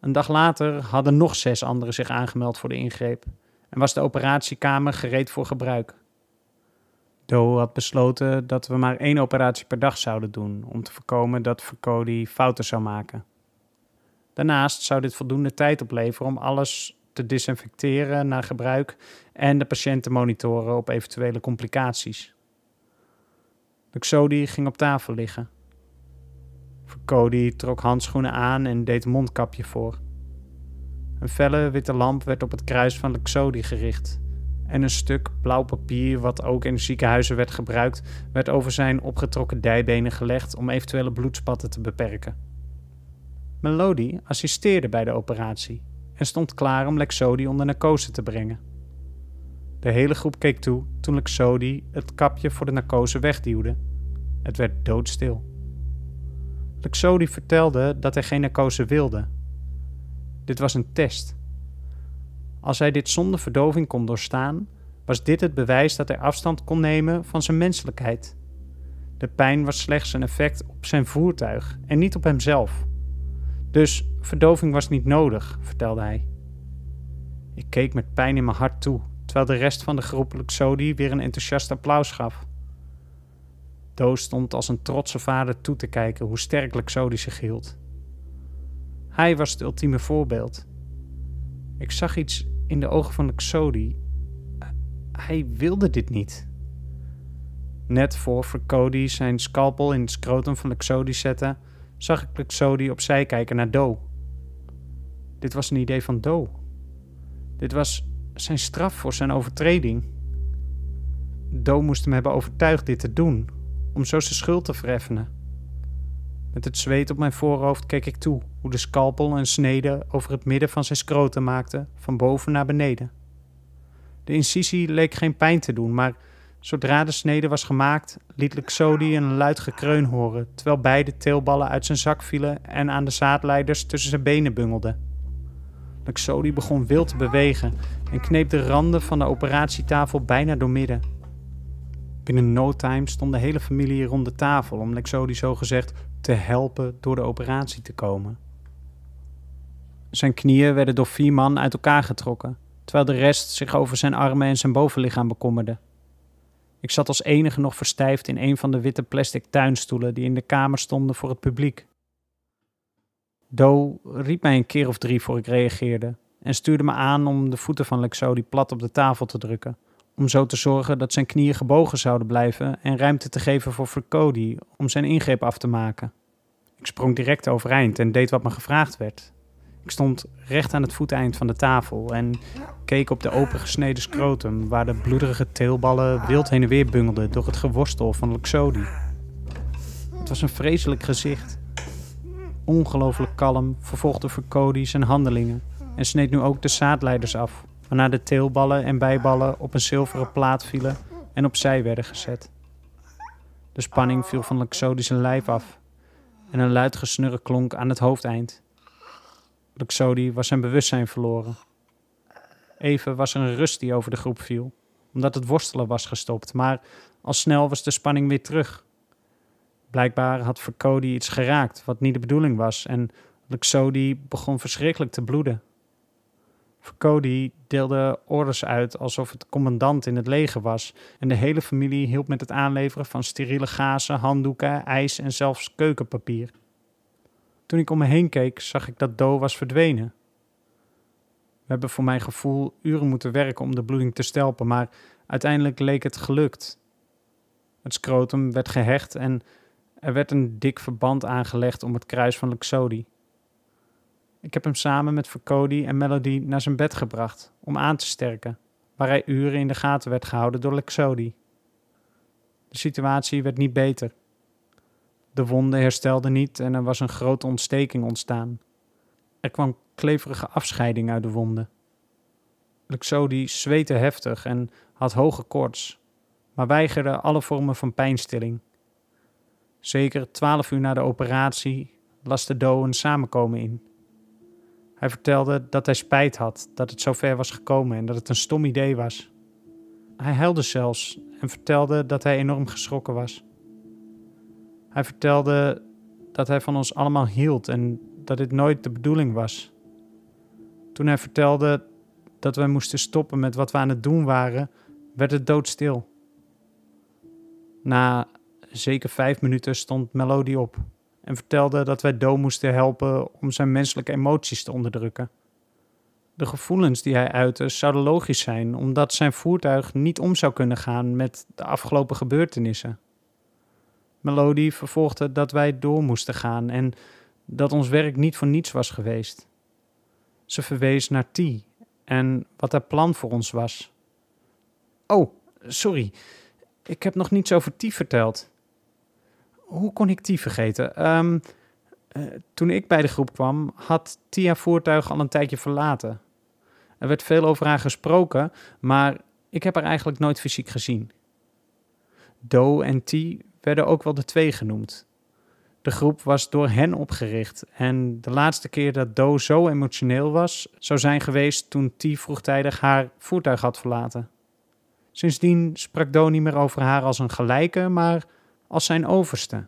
Een dag later hadden nog zes anderen zich aangemeld voor de ingreep en was de operatiekamer gereed voor gebruik. Do had besloten dat we maar één operatie per dag zouden doen om te voorkomen dat Vercody fouten zou maken. Daarnaast zou dit voldoende tijd opleveren om alles te desinfecteren na gebruik en de patiënt te monitoren op eventuele complicaties. Luxodi ging op tafel liggen. Vercody trok handschoenen aan en deed mondkapje voor. Een felle witte lamp werd op het kruis van Luxodi gericht en een stuk blauw papier, wat ook in ziekenhuizen werd gebruikt, werd over zijn opgetrokken dijbenen gelegd om eventuele bloedspatten te beperken. Melody assisteerde bij de operatie en stond klaar om Lexodi onder narcose te brengen. De hele groep keek toe toen Lexodi het kapje voor de narcose wegduwde. Het werd doodstil. Luxodi vertelde dat hij geen narcose wilde. Dit was een test. Als hij dit zonder verdoving kon doorstaan, was dit het bewijs dat hij afstand kon nemen van zijn menselijkheid. De pijn was slechts een effect op zijn voertuig en niet op hemzelf. Dus verdoving was niet nodig, vertelde hij. Ik keek met pijn in mijn hart toe, terwijl de rest van de groep Luxodi weer een enthousiast applaus gaf. Doos stond als een trotse vader toe te kijken hoe sterk Luxodi zich hield. Hij was het ultieme voorbeeld. Ik zag iets in de ogen van Luxodi. Hij wilde dit niet. Net voor Vercodi zijn scalpel in het scrotum van Luxodi zette, zag ik Luxodi opzij kijken naar Do. Dit was een idee van Do. Dit was zijn straf voor zijn overtreding. Do moest hem hebben overtuigd dit te doen, om zo zijn schuld te vereffenen. Met het zweet op mijn voorhoofd keek ik toe hoe de scalpel een snede over het midden van zijn scrotum maakte, van boven naar beneden. De incisie leek geen pijn te doen, maar zodra de snede was gemaakt, liet Luxodi een luid gekreun horen, terwijl beide teelballen uit zijn zak vielen en aan de zaadleiders tussen zijn benen bungelden. Luxodi begon wild te bewegen en kneep de randen van de operatietafel bijna doormidden. Binnen no time stond de hele familie rond de tafel om Luxodi zogezegd te helpen door de operatie te komen. Zijn knieën werden door vier man uit elkaar getrokken, terwijl de rest zich over zijn armen en zijn bovenlichaam bekommerde. Ik zat als enige nog verstijfd in een van de witte plastic tuinstoelen die in de kamer stonden voor het publiek. Do riep mij een keer of drie voor ik reageerde en stuurde me aan om de voeten van Lexodi plat op de tafel te drukken, om zo te zorgen dat zijn knieën gebogen zouden blijven en ruimte te geven voor Vercodi om zijn ingreep af te maken. Ik sprong direct overeind en deed wat me gevraagd werd. Ik stond recht aan het voeteind van de tafel en keek op de opengesneden scrotum waar de bloederige teelballen wild heen en weer bungelden door het geworstel van Luxodi. Het was een vreselijk gezicht. Ongelooflijk kalm vervolgde Vercodi zijn handelingen en sneed nu ook de zaadleiders af, waarna de teelballen en bijballen op een zilveren plaat vielen en opzij werden gezet. De spanning viel van Luxodi zijn lijf af en een luid gesnurren klonk aan het hoofdeind. Luxodi was zijn bewustzijn verloren. Even was er een rust die over de groep viel, omdat het worstelen was gestopt, maar al snel was de spanning weer terug. Blijkbaar had Vercodi iets geraakt wat niet de bedoeling was en Luxodi begon verschrikkelijk te bloeden. Vercodi deelde orders uit alsof het commandant in het leger was en de hele familie hielp met het aanleveren van steriele gazen, handdoeken, ijs en zelfs keukenpapier. Toen ik om me heen keek, zag ik dat Do was verdwenen. We hebben voor mijn gevoel uren moeten werken om de bloeding te stelpen, maar uiteindelijk leek het gelukt. Het scrotum werd gehecht en er werd een dik verband aangelegd om het kruis van Luxodi. Ik heb hem samen met Vercodi en Melody naar zijn bed gebracht om aan te sterken, waar hij uren in de gaten werd gehouden door Luxodi. De situatie werd niet beter. De wonden herstelden niet en er was een grote ontsteking ontstaan. Er kwam kleverige afscheiding uit de wonden. Luxodi zweette heftig en had hoge koorts, maar weigerde alle vormen van pijnstilling. Zeker twaalf uur na de operatie las de Do een samenkomen in. Hij vertelde dat hij spijt had dat het zover was gekomen en dat het een stom idee was. Hij huilde zelfs en vertelde dat hij enorm geschrokken was. Hij vertelde dat hij van ons allemaal hield en dat dit nooit de bedoeling was. Toen hij vertelde dat wij moesten stoppen met wat we aan het doen waren, werd het doodstil. Na zeker vijf minuten stond Melody op en vertelde dat wij Do moesten helpen om zijn menselijke emoties te onderdrukken. De gevoelens die hij uitte zouden logisch zijn, omdat zijn voertuig niet om zou kunnen gaan met de afgelopen gebeurtenissen. Melody vervolgde dat wij door moesten gaan en dat ons werk niet voor niets was geweest. Ze verwees naar T en wat haar plan voor ons was. Oh, sorry, ik heb nog niets over T verteld. Hoe kon ik T vergeten? Ehm, eh, toen ik bij de groep kwam, had T haar voertuig al een tijdje verlaten. Er werd veel over haar gesproken, maar ik heb haar eigenlijk nooit fysiek gezien. Do en T werden ook wel de twee genoemd. De groep was door hen opgericht en de laatste keer dat Do zo emotioneel was, zou zijn geweest toen T vroegtijdig haar voertuig had verlaten. Sindsdien sprak Do niet meer over haar als een gelijke, maar als zijn overste.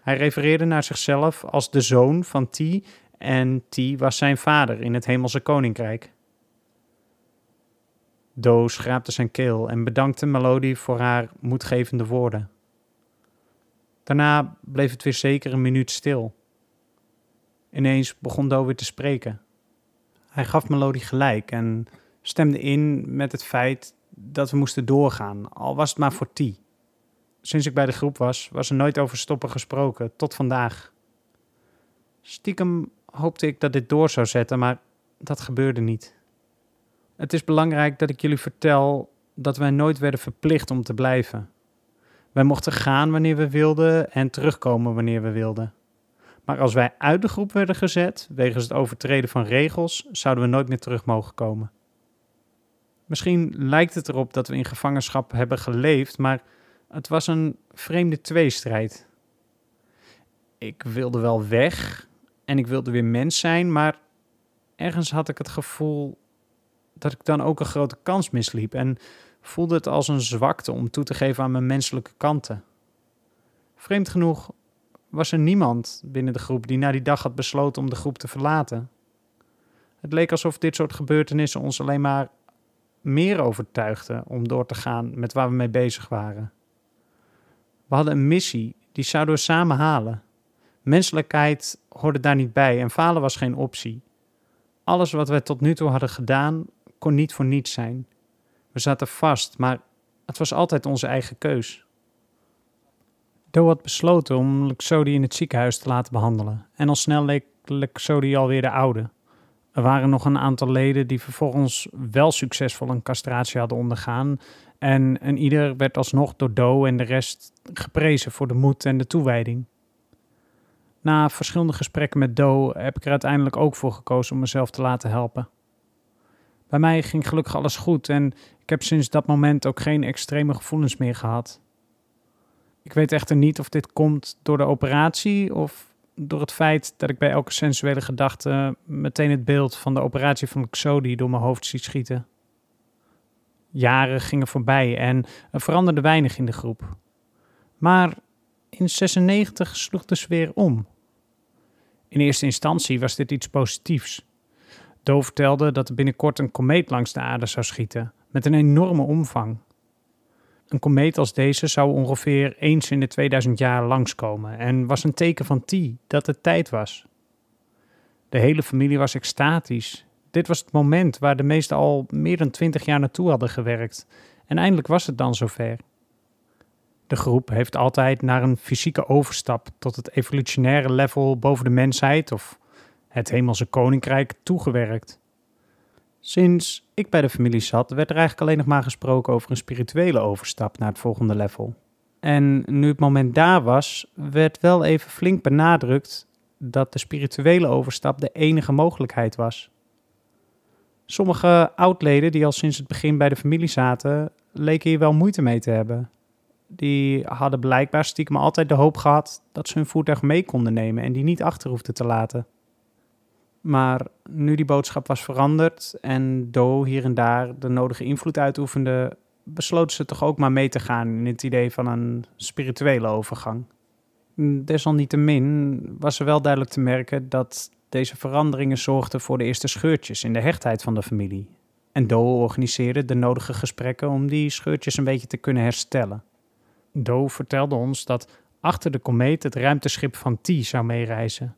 Hij refereerde naar zichzelf als de zoon van T en T was zijn vader in het Hemelse Koninkrijk. Do schraapte zijn keel en bedankte Melody voor haar moedgevende woorden. Daarna bleef het weer zeker een minuut stil. Ineens begon Do weer te spreken. Hij gaf Melody gelijk en stemde in met het feit dat we moesten doorgaan, al was het maar voor T. Sinds ik bij de groep was, was er nooit over stoppen gesproken, tot vandaag. Stiekem hoopte ik dat dit door zou zetten, maar dat gebeurde niet. Het is belangrijk dat ik jullie vertel dat wij nooit werden verplicht om te blijven. Wij mochten gaan wanneer we wilden en terugkomen wanneer we wilden. Maar als wij uit de groep werden gezet wegens het overtreden van regels, zouden we nooit meer terug mogen komen. Misschien lijkt het erop dat we in gevangenschap hebben geleefd, maar het was een vreemde tweestrijd. Ik wilde wel weg en ik wilde weer mens zijn, maar ergens had ik het gevoel dat ik dan ook een grote kans misliep en voelde het als een zwakte om toe te geven aan mijn menselijke kanten. Vreemd genoeg was er niemand binnen de groep die na die dag had besloten om de groep te verlaten. Het leek alsof dit soort gebeurtenissen ons alleen maar meer overtuigden om door te gaan met waar we mee bezig waren. We hadden een missie, die zouden we samen halen. Menselijkheid hoorde daar niet bij en falen was geen optie. Alles wat we tot nu toe hadden gedaan, kon niet voor niets zijn. We zaten vast, maar het was altijd onze eigen keus. Do had besloten om Luxodi in het ziekenhuis te laten behandelen. En al snel leek Luxodi alweer de oude. Er waren nog een aantal leden die vervolgens wel succesvol een castratie hadden ondergaan. En, en ieder werd alsnog door Do en de rest geprezen voor de moed en de toewijding. Na verschillende gesprekken met Do heb ik er uiteindelijk ook voor gekozen om mezelf te laten helpen. Bij mij ging gelukkig alles goed en ik heb sinds dat moment ook geen extreme gevoelens meer gehad. Ik weet echter niet of dit komt door de operatie of door het feit dat ik bij elke sensuele gedachte meteen het beeld van de operatie van Xodi door mijn hoofd zie schieten. Jaren gingen voorbij en er veranderde weinig in de groep. Maar in 96 sloeg de sfeer om. In eerste instantie was dit iets positiefs. Doe vertelde dat er binnenkort een komeet langs de aarde zou schieten, met een enorme omvang. Een komeet als deze zou ongeveer eens in de 2000 jaar langskomen en was een teken van T dat het tijd was. De hele familie was extatisch. Dit was het moment waar de meesten al meer dan 20 jaar naartoe hadden gewerkt en eindelijk was het dan zover. De groep heeft altijd naar een fysieke overstap tot het evolutionaire level boven de mensheid of het Hemelse Koninkrijk toegewerkt. Sinds ik bij de familie zat, werd er eigenlijk alleen nog maar gesproken over een spirituele overstap naar het volgende level. En nu het moment daar was, werd wel even flink benadrukt dat de spirituele overstap de enige mogelijkheid was. Sommige oudleden die al sinds het begin bij de familie zaten, leken hier wel moeite mee te hebben. Die hadden blijkbaar stiekem altijd de hoop gehad dat ze hun voertuig mee konden nemen en die niet achter hoefden te laten. Maar nu die boodschap was veranderd en Do hier en daar de nodige invloed uitoefende, besloten ze toch ook maar mee te gaan in het idee van een spirituele overgang. Desalniettemin was er wel duidelijk te merken dat deze veranderingen zorgden voor de eerste scheurtjes in de hechtheid van de familie. En Do organiseerde de nodige gesprekken om die scheurtjes een beetje te kunnen herstellen. Do vertelde ons dat achter de komeet het ruimteschip van T zou meereizen.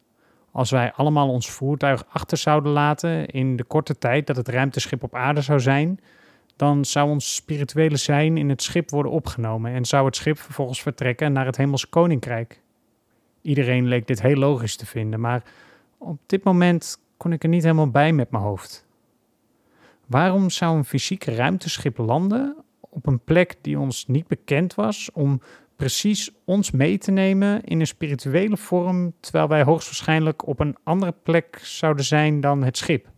Als wij allemaal ons voertuig achter zouden laten in de korte tijd dat het ruimteschip op aarde zou zijn, dan zou ons spirituele zijn in het schip worden opgenomen en zou het schip vervolgens vertrekken naar het Hemelse Koninkrijk. Iedereen leek dit heel logisch te vinden, maar op dit moment kon ik er niet helemaal bij met mijn hoofd. Waarom zou een fysiek ruimteschip landen op een plek die ons niet bekend was om precies ons mee te nemen in een spirituele vorm, terwijl wij hoogstwaarschijnlijk op een andere plek zouden zijn dan het schip.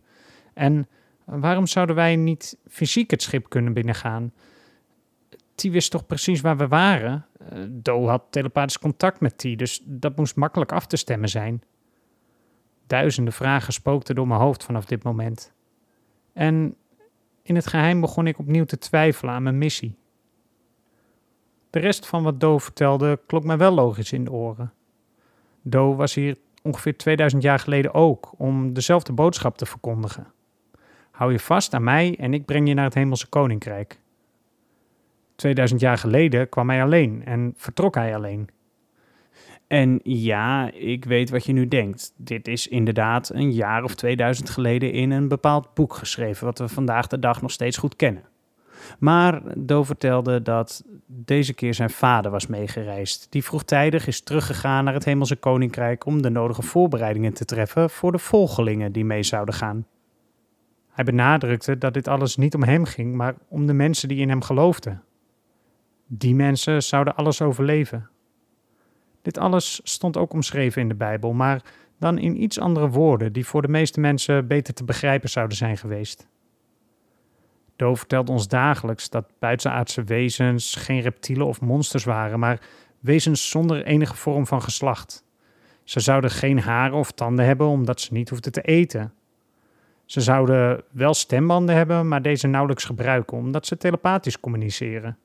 En waarom zouden wij niet fysiek het schip kunnen binnengaan? T wist toch precies waar we waren? Uh, Do had telepathisch contact met T, dus dat moest makkelijk af te stemmen zijn. Duizenden vragen spookten door mijn hoofd vanaf dit moment. En in het geheim begon ik opnieuw te twijfelen aan mijn missie. De rest van wat Do vertelde klonk mij wel logisch in de oren. Do was hier ongeveer 2000 jaar geleden ook om dezelfde boodschap te verkondigen. Hou je vast aan mij en ik breng je naar het Hemelse Koninkrijk. 2000 jaar geleden kwam hij alleen en vertrok hij alleen. En ja, ik weet wat je nu denkt. Dit is inderdaad een jaar of 2000 geleden in een bepaald boek geschreven, wat we vandaag de dag nog steeds goed kennen. Maar Do vertelde dat deze keer zijn vader was meegereisd. Die vroegtijdig is teruggegaan naar het Hemelse Koninkrijk om de nodige voorbereidingen te treffen voor de volgelingen die mee zouden gaan. Hij benadrukte dat dit alles niet om hem ging, maar om de mensen die in hem geloofden. Die mensen zouden alles overleven. Dit alles stond ook omschreven in de Bijbel, maar dan in iets andere woorden die voor de meeste mensen beter te begrijpen zouden zijn geweest. Dove vertelt ons dagelijks dat buitenaardse wezens geen reptielen of monsters waren, maar wezens zonder enige vorm van geslacht. Ze zouden geen haren of tanden hebben omdat ze niet hoefden te eten. Ze zouden wel stembanden hebben, maar deze nauwelijks gebruiken omdat ze telepathisch communiceren.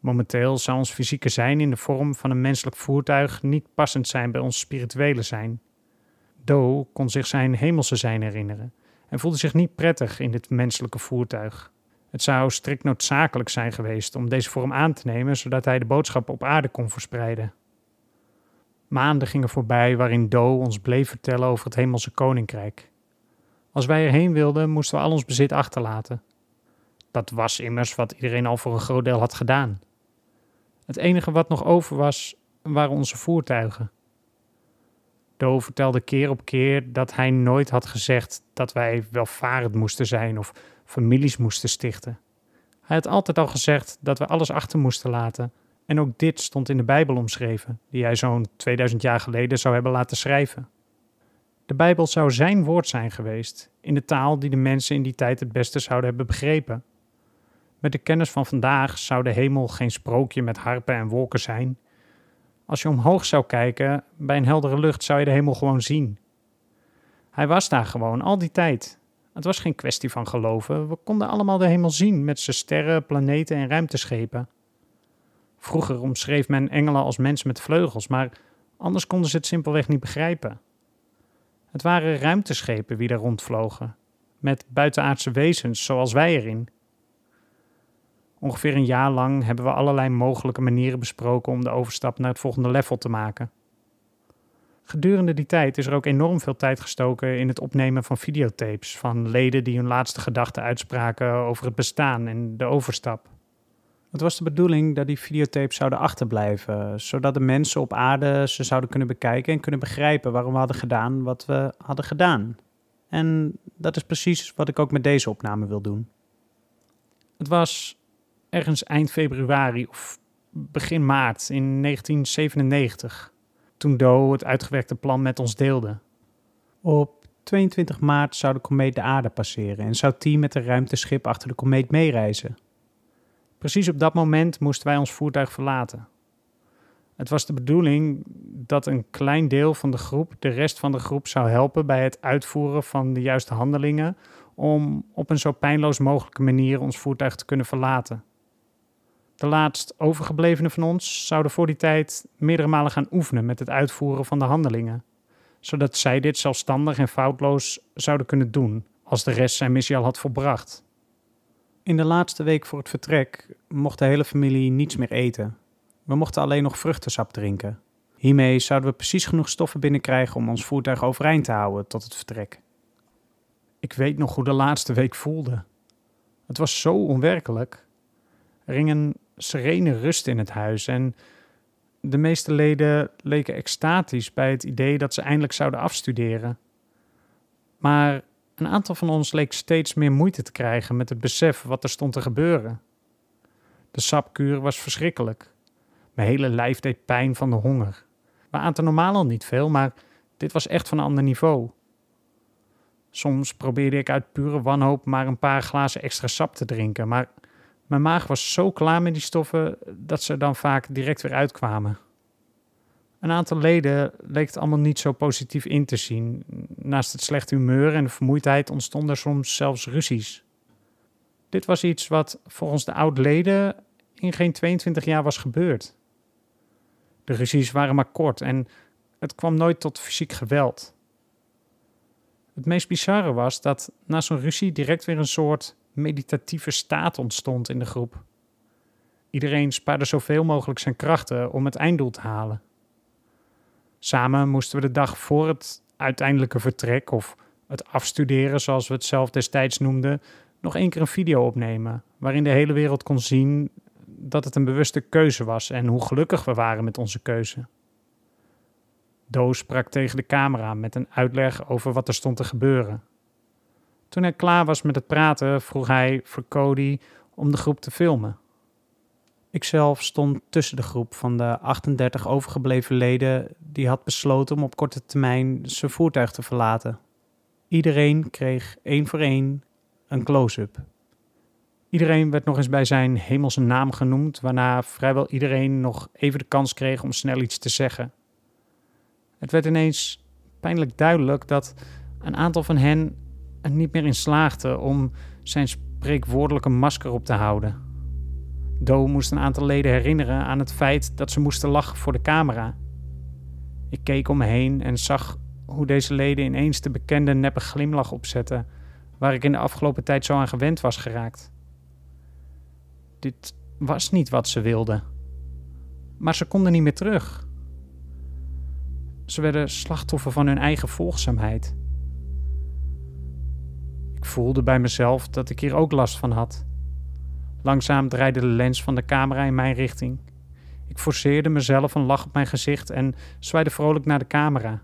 Momenteel zou ons fysieke zijn in de vorm van een menselijk voertuig niet passend zijn bij ons spirituele zijn. Do kon zich zijn hemelse zijn herinneren en voelde zich niet prettig in dit menselijke voertuig. Het zou strikt noodzakelijk zijn geweest om deze vorm aan te nemen, zodat hij de boodschap op aarde kon verspreiden. Maanden gingen voorbij waarin Do ons bleef vertellen over het hemelse koninkrijk. Als wij erheen wilden, moesten we al ons bezit achterlaten. Dat was immers wat iedereen al voor een groot deel had gedaan. Het enige wat nog over was, waren onze voertuigen. Do vertelde keer op keer dat hij nooit had gezegd dat wij welvarend moesten zijn of families moesten stichten. Hij had altijd al gezegd dat we alles achter moesten laten. En ook dit stond in de Bijbel omschreven, die hij zo'n 2000 jaar geleden zou hebben laten schrijven. De Bijbel zou zijn woord zijn geweest, in de taal die de mensen in die tijd het beste zouden hebben begrepen. Met de kennis van vandaag zou de hemel geen sprookje met harpen en wolken zijn, als je omhoog zou kijken, bij een heldere lucht, zou je de hemel gewoon zien. Hij was daar gewoon, al die tijd. Het was geen kwestie van geloven. We konden allemaal de hemel zien met zijn sterren, planeten en ruimteschepen. Vroeger omschreef men engelen als mensen met vleugels, maar anders konden ze het simpelweg niet begrijpen. Het waren ruimteschepen wie daar rondvlogen, met buitenaardse wezens zoals wij erin. Ongeveer een jaar lang hebben we allerlei mogelijke manieren besproken om de overstap naar het volgende level te maken. Gedurende die tijd is er ook enorm veel tijd gestoken in het opnemen van videotapes van leden die hun laatste gedachten uitspraken over het bestaan en de overstap. Het was de bedoeling dat die videotapes zouden achterblijven, zodat de mensen op aarde ze zouden kunnen bekijken en kunnen begrijpen waarom we hadden gedaan wat we hadden gedaan. En dat is precies wat ik ook met deze opname wil doen. Het was ergens eind februari of begin maart in 1997, toen Do het uitgewerkte plan met ons deelde. Op 22 maart zou de komeet de aarde passeren en zou T met een ruimteschip achter de komeet meereizen. Precies op dat moment moesten wij ons voertuig verlaten. Het was de bedoeling dat een klein deel van de groep de rest van de groep zou helpen bij het uitvoeren van de juiste handelingen om op een zo pijnloos mogelijke manier ons voertuig te kunnen verlaten. De laatst overgeblevenen van ons zouden voor die tijd meerdere malen gaan oefenen met het uitvoeren van de handelingen, zodat zij dit zelfstandig en foutloos zouden kunnen doen als de rest zijn missie al had volbracht. In de laatste week voor het vertrek mocht de hele familie niets meer eten. We mochten alleen nog vruchtensap drinken. Hiermee zouden we precies genoeg stoffen binnenkrijgen om ons voertuig overeind te houden tot het vertrek. Ik weet nog hoe de laatste week voelde. Het was zo onwerkelijk. Er ging een serene rust in het huis en de meeste leden leken extatisch bij het idee dat ze eindelijk zouden afstuderen. Maar een aantal van ons leek steeds meer moeite te krijgen met het besef wat er stond te gebeuren. De sapkuur was verschrikkelijk. Mijn hele lijf deed pijn van de honger. We aten normaal al niet veel, maar dit was echt van een ander niveau. Soms probeerde ik uit pure wanhoop maar een paar glazen extra sap te drinken, maar Mijn maag was zo klaar met die stoffen dat ze er dan vaak direct weer uitkwamen. Een aantal leden leek het allemaal niet zo positief in te zien. Naast het slechte humeur en de vermoeidheid ontstonden soms zelfs ruzies. Dit was iets wat volgens de oud-leden in geen 22 jaar was gebeurd. De ruzies waren maar kort en het kwam nooit tot fysiek geweld. Het meest bizarre was dat na zo'n ruzie direct weer een soort meditatieve staat ontstond in de groep. Iedereen spaarde zoveel mogelijk zijn krachten om het einddoel te halen. Samen moesten we de dag voor het uiteindelijke vertrek of het afstuderen, zoals we het zelf destijds noemden, nog één keer een video opnemen, waarin de hele wereld kon zien dat het een bewuste keuze was en hoe gelukkig we waren met onze keuze. Doos sprak tegen de camera met een uitleg over wat er stond te gebeuren. Toen hij klaar was met het praten, vroeg hij voor Cody om de groep te filmen. Ikzelf stond tussen de groep van de 38 overgebleven leden die had besloten om op korte termijn zijn voertuig te verlaten. Iedereen kreeg één voor één een close-up. Iedereen werd nog eens bij zijn hemelse naam genoemd, waarna vrijwel iedereen nog even de kans kreeg om snel iets te zeggen. Het werd ineens pijnlijk duidelijk dat een aantal van hen er niet meer in slaagde om zijn spreekwoordelijke masker op te houden. Doe moest een aantal leden herinneren aan het feit dat ze moesten lachen voor de camera. Ik keek om me heen en zag hoe deze leden ineens de bekende neppe glimlach opzetten, waar ik in de afgelopen tijd zo aan gewend was geraakt. Dit was niet wat ze wilden. Maar ze konden niet meer terug. Ze werden slachtoffer van hun eigen volgzaamheid. Voelde bij mezelf dat ik hier ook last van had. Langzaam draaide de lens van de camera in mijn richting. Ik forceerde mezelf een lach op mijn gezicht en zwaaide vrolijk naar de camera.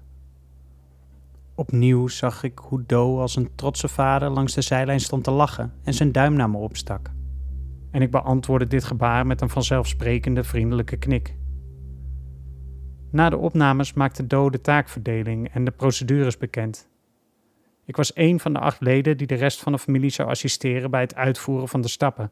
Opnieuw zag ik hoe Do als een trotse vader langs de zijlijn stond te lachen en zijn duim naar me opstak. En ik beantwoordde dit gebaar met een vanzelfsprekende vriendelijke knik. Na de opnames maakte Do de taakverdeling en de procedures bekend. Ik was één van de acht leden die de rest van de familie zou assisteren bij het uitvoeren van de stappen.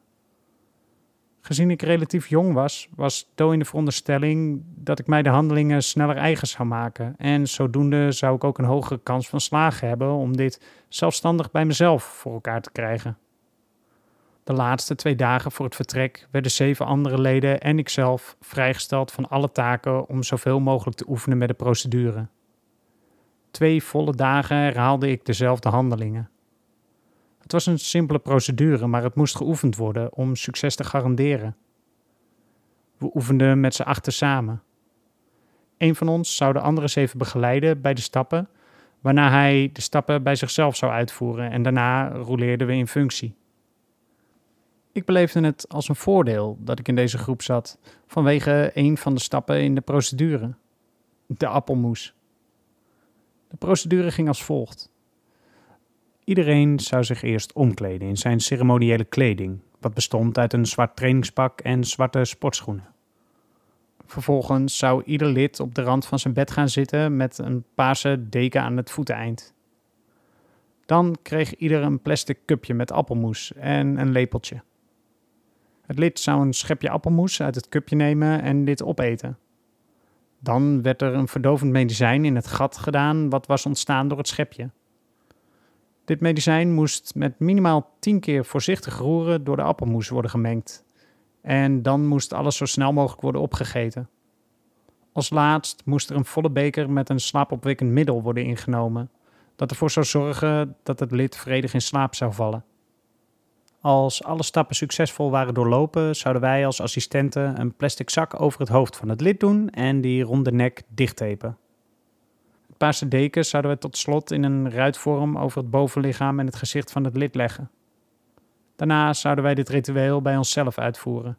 Gezien ik relatief jong was, was Do in de veronderstelling dat ik mij de handelingen sneller eigen zou maken. En zodoende zou ik ook een hogere kans van slagen hebben om dit zelfstandig bij mezelf voor elkaar te krijgen. De laatste twee dagen voor het vertrek werden zeven andere leden en ikzelf vrijgesteld van alle taken om zoveel mogelijk te oefenen met de procedure. Twee volle dagen herhaalde ik dezelfde handelingen. Het was een simpele procedure, maar het moest geoefend worden om succes te garanderen. We oefenden met z'n achter samen. Een van ons zou de andere zeven begeleiden bij de stappen, waarna hij de stappen bij zichzelf zou uitvoeren en daarna rouleerden we in functie. Ik beleefde het als een voordeel dat ik in deze groep zat, vanwege een van de stappen in de procedure: de appelmoes. De procedure ging als volgt. Iedereen zou zich eerst omkleden in zijn ceremoniële kleding, wat bestond uit een zwart trainingspak en zwarte sportschoenen. Vervolgens zou ieder lid op de rand van zijn bed gaan zitten met een paarse deken aan het voeteneind. Dan kreeg ieder een plastic cupje met appelmoes en een lepeltje. Het lid zou een schepje appelmoes uit het cupje nemen en dit opeten. Dan werd er een verdovend medicijn in het gat gedaan wat was ontstaan door het schepje. Dit medicijn moest met minimaal 10 keer voorzichtig roeren door de appelmoes worden gemengd. En dan moest alles zo snel mogelijk worden opgegeten. Als laatst moest er een volle beker met een slaapopwekkend middel worden ingenomen, dat ervoor zou zorgen dat het lid vredig in slaap zou vallen. Als alle stappen succesvol waren doorlopen, zouden wij als assistenten een plastic zak over het hoofd van het lid doen en die rond de nek dichttapen. Het paarse deken zouden we tot slot in een ruitvorm over het bovenlichaam en het gezicht van het lid leggen. Daarna zouden wij dit ritueel bij onszelf uitvoeren.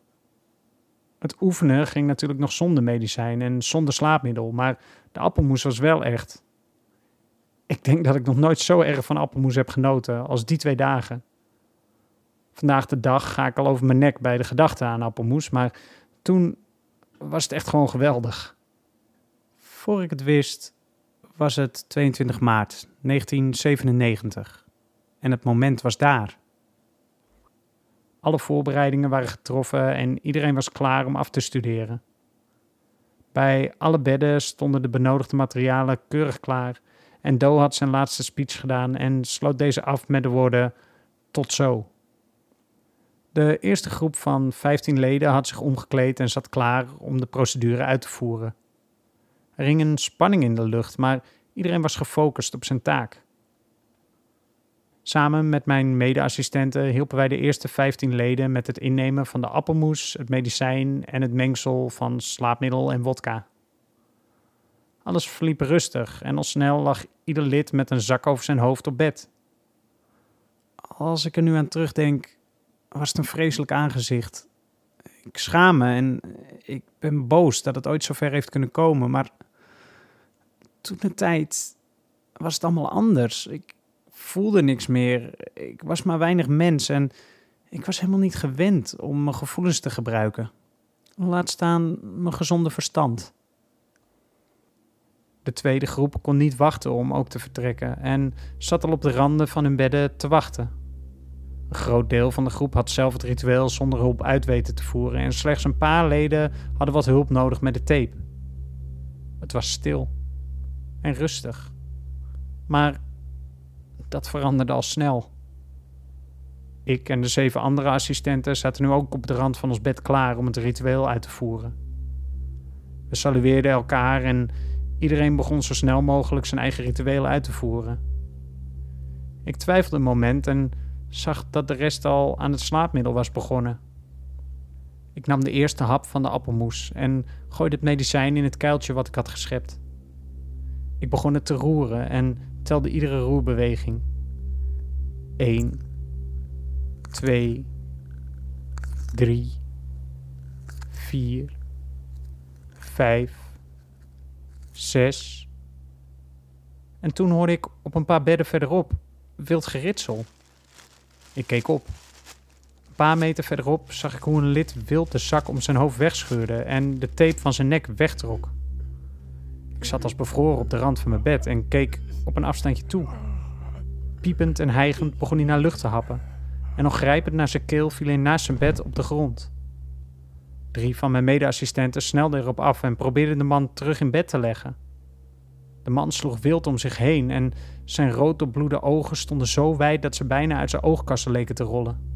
Het oefenen ging natuurlijk nog zonder medicijn en zonder slaapmiddel, maar de appelmoes was wel echt. Ik denk dat ik nog nooit zo erg van appelmoes heb genoten als die twee dagen. Vandaag de dag ga ik al over mijn nek bij de gedachte aan appelmoes, maar toen was het echt gewoon geweldig. Voor ik het wist, was het 22 maart 1997 en het moment was daar. Alle voorbereidingen waren getroffen en iedereen was klaar om af te studeren. Bij alle bedden stonden de benodigde materialen keurig klaar en Doe had zijn laatste speech gedaan en sloot deze af met de woorden tot zo. De eerste groep van 15 leden had zich omgekleed en zat klaar om de procedure uit te voeren. Er hing een spanning in de lucht, maar iedereen was gefocust op zijn taak. Samen met mijn mede-assistenten hielpen wij de eerste 15 leden met het innemen van de appelmoes, het medicijn en het mengsel van slaapmiddel en wodka. Alles verliep rustig en al snel lag ieder lid met een zak over zijn hoofd op bed. Als ik er nu aan terugdenk, was het een vreselijk aangezicht. Ik schaam me en ik ben boos dat het ooit zover heeft kunnen komen, maar toen de tijd was het allemaal anders. Ik voelde niks meer. Ik was maar weinig mens en ik was helemaal niet gewend om mijn gevoelens te gebruiken. Laat staan mijn gezonde verstand. De tweede groep kon niet wachten om ook te vertrekken en zat al op de randen van hun bedden te wachten. Een groot deel van de groep had zelf het ritueel zonder hulp uit weten te voeren en slechts een paar leden hadden wat hulp nodig met de tape. Het was stil en rustig, maar dat veranderde al snel. Ik en de zeven andere assistenten zaten nu ook op de rand van ons bed klaar om het ritueel uit te voeren. We salueerden elkaar en Iedereen begon zo snel mogelijk zijn eigen ritueel uit te voeren. Ik twijfelde een moment en zag dat de rest al aan het slaapmiddel was begonnen. Ik nam de eerste hap van de appelmoes en gooide het medicijn in het kuiltje wat ik had geschept. Ik begon het te roeren en telde iedere roerbeweging. 1, 2, 3, 4, 5, zes. En toen hoorde ik op een paar bedden verderop wild geritsel. Ik keek op. Een paar meter verderop zag ik hoe een lid wild de zak om zijn hoofd wegscheurde en de tape van zijn nek wegtrok. Ik zat als bevroren op de rand van mijn bed en keek op een afstandje toe. Piepend en hijgend begon hij naar lucht te happen. En nog grijpend naar zijn keel viel hij naast zijn bed op de grond. Drie van mijn medeassistenten snelden erop af en probeerden de man terug in bed te leggen. De man sloeg wild om zich heen en zijn rood doorbloede ogen stonden zo wijd dat ze bijna uit zijn oogkassen leken te rollen.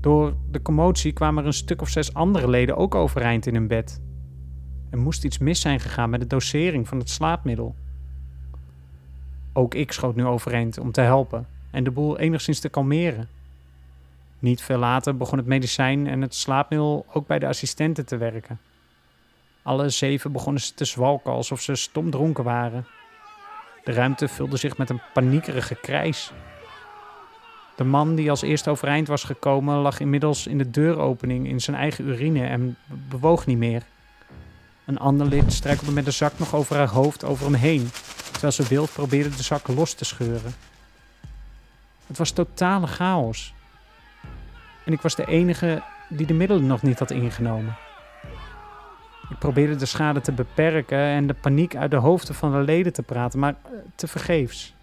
Door de commotie kwamen er een stuk of zes andere leden ook overeind in hun bed. Er moest iets mis zijn gegaan met de dosering van het slaapmiddel. Ook ik schoot nu overeind om te helpen en de boel enigszins te kalmeren. Niet veel later begon het medicijn en het slaapmiddel ook bij de assistenten te werken. Alle zeven begonnen ze te zwalken alsof ze stomdronken waren. De ruimte vulde zich met een paniekerige krijs. De man die als eerste overeind was gekomen lag inmiddels in de deuropening in zijn eigen urine en bewoog niet meer. Een ander lid struikelde met de zak nog over haar hoofd over hem heen, terwijl ze wild probeerde de zak los te scheuren. Het was totale chaos. En ik was de enige die de middelen nog niet had ingenomen. Ik probeerde de schade te beperken en de paniek uit de hoofden van de leden te praten, maar eh, te vergeefs.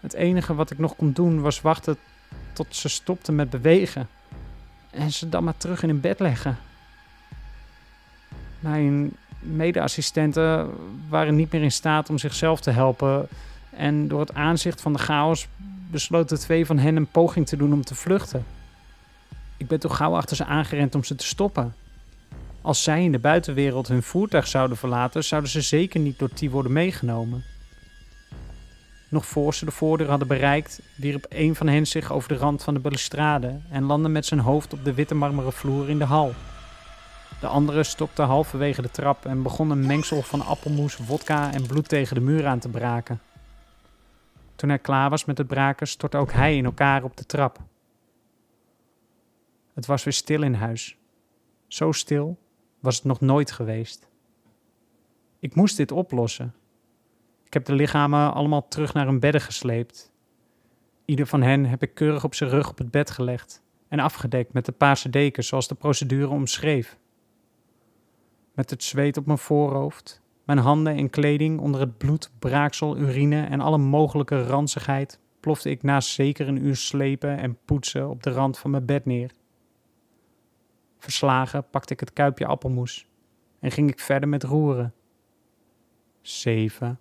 Het enige wat ik nog kon doen was wachten tot ze stopten met bewegen en ze dan maar terug in hun bed leggen. Mijn medeassistenten waren niet meer in staat om zichzelf te helpen en door het aanzicht van de chaos besloten twee van hen een poging te doen om te vluchten. Ik ben toch gauw achter ze aangerend om ze te stoppen. Als zij in de buitenwereld hun voertuig zouden verlaten, zouden ze zeker niet door die worden meegenomen. Nog voor ze de voordeur hadden bereikt, wierp een van hen zich over de rand van de balustrade en landde met zijn hoofd op de witte marmeren vloer in de hal. De andere stopte halverwege de trap en begon een mengsel van appelmoes, wodka en bloed tegen de muur aan te braken. Toen hij klaar was met het braken, stortte ook hij in elkaar op de trap. Het was weer stil in huis. Zo stil was het nog nooit geweest. Ik moest dit oplossen. Ik heb de lichamen allemaal terug naar hun bedden gesleept. Ieder van hen heb ik keurig op zijn rug op het bed gelegd en afgedekt met de paarse deken zoals de procedure omschreef. Met het zweet op mijn voorhoofd, mijn handen en kleding onder het bloed, braaksel, urine en alle mogelijke ranzigheid plofte ik na zeker een uur slepen en poetsen op de rand van mijn bed neer. Verslagen pakte ik het kuipje appelmoes en ging ik verder met roeren. Zeven,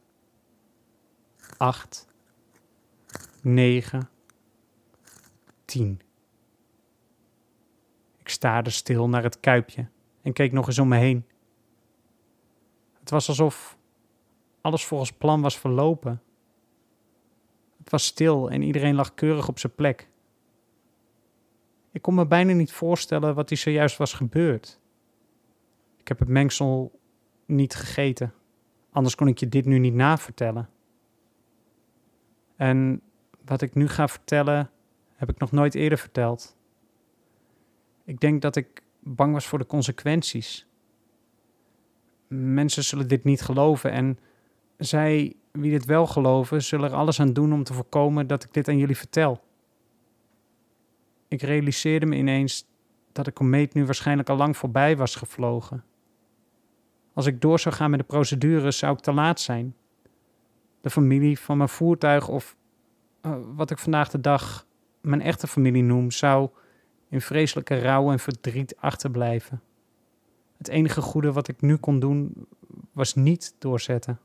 acht, negen, tien. Ik staarde stil naar het kuipje en keek nog eens om me heen. Het was alsof alles volgens plan was verlopen. Het was stil en iedereen lag keurig op zijn plek. Ik kon me bijna niet voorstellen wat er zojuist was gebeurd. Ik heb het mengsel niet gegeten, anders kon ik je dit nu niet navertellen. En wat ik nu ga vertellen, heb ik nog nooit eerder verteld. Ik denk dat ik bang was voor de consequenties. Mensen zullen dit niet geloven en zij, wie dit wel geloven, zullen er alles aan doen om te voorkomen dat ik dit aan jullie vertel. Ik realiseerde me ineens dat de komeet nu waarschijnlijk al lang voorbij was gevlogen. Als ik door zou gaan met de procedure, zou ik te laat zijn. De familie van mijn voertuig, of uh, wat ik vandaag de dag mijn echte familie noem, zou in vreselijke rouw en verdriet achterblijven. Het enige goede wat ik nu kon doen, was niet doorzetten.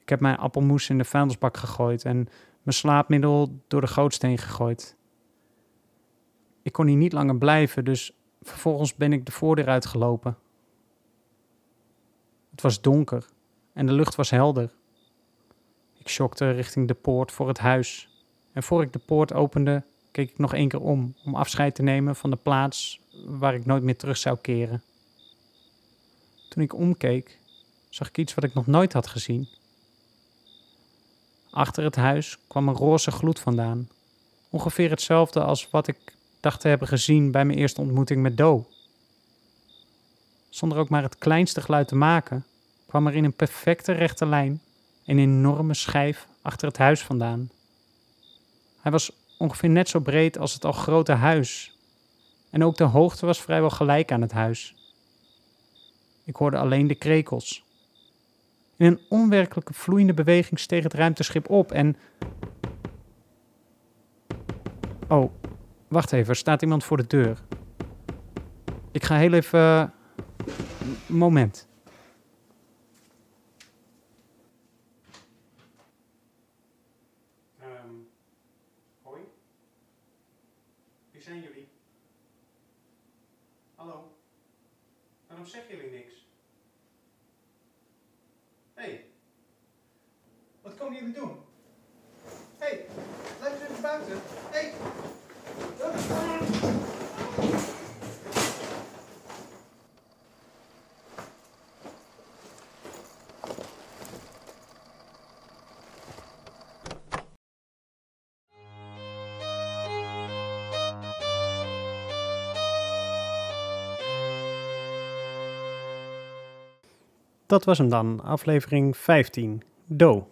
Ik heb mijn appelmoes in de vuilnisbak gegooid en mijn slaapmiddel door de gootsteen gegooid. Ik kon hier niet langer blijven, dus vervolgens ben ik de voordeur uitgelopen. Het was donker en de lucht was helder. Ik schokte richting de poort voor het huis. En voor ik de poort opende, keek ik nog één keer om, om afscheid te nemen van de plaats waar ik nooit meer terug zou keren. Toen ik omkeek, zag ik iets wat ik nog nooit had gezien. Achter het huis kwam een roze gloed vandaan. Ongeveer hetzelfde als wat ik dacht te hebben gezien bij mijn eerste ontmoeting met Do. Zonder ook maar het kleinste geluid te maken, kwam er in een perfecte rechte lijn een enorme schijf achter het huis vandaan. Hij was ongeveer net zo breed als het al grote huis. En ook de hoogte was vrijwel gelijk aan het huis. Ik hoorde alleen de krekels. In een onwerkelijke vloeiende beweging steeg het ruimteschip op en. Oh, wacht even, staat iemand voor de deur. Ik ga heel even. Moment. Um, hoi? Wie zijn jullie? Hallo? Waarom zeggen jullie niks? Hé, hey. wat komen jullie doen? Hé, hey, blijf eens even buiten. Dat was hem dan, aflevering 15, Do.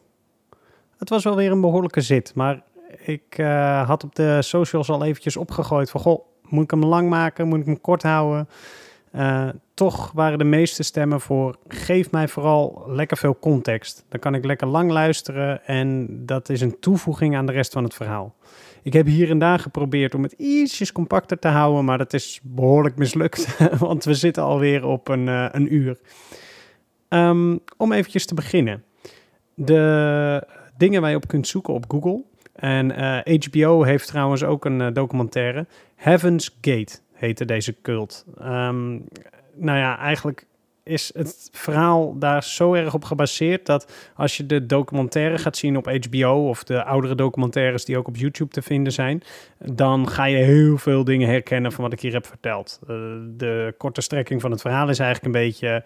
Het was wel weer een behoorlijke zit, maar ik uh, had op de socials al eventjes opgegooid van, goh, moet ik hem lang maken, moet ik hem kort houden? Uh, toch waren de meeste stemmen voor, geef mij vooral lekker veel context. Dan kan ik lekker lang luisteren en dat is een toevoeging aan de rest van het verhaal. Ik heb hier en daar geprobeerd om het ietsjes compacter te houden, maar dat is behoorlijk mislukt, *laughs* want we zitten alweer op een, uh, een uur. Um, om eventjes te beginnen. De dingen waar je op kunt zoeken op Google. En HBO heeft trouwens ook een uh, documentaire. Heaven's Gate heette deze cult. Um, nou ja, eigenlijk is het verhaal daar zo erg op gebaseerd dat als je de documentaire gaat zien op HBO of de oudere documentaires die ook op YouTube te vinden zijn, dan ga je heel veel dingen herkennen van wat ik hier heb verteld. Uh, de korte strekking van het verhaal is eigenlijk een beetje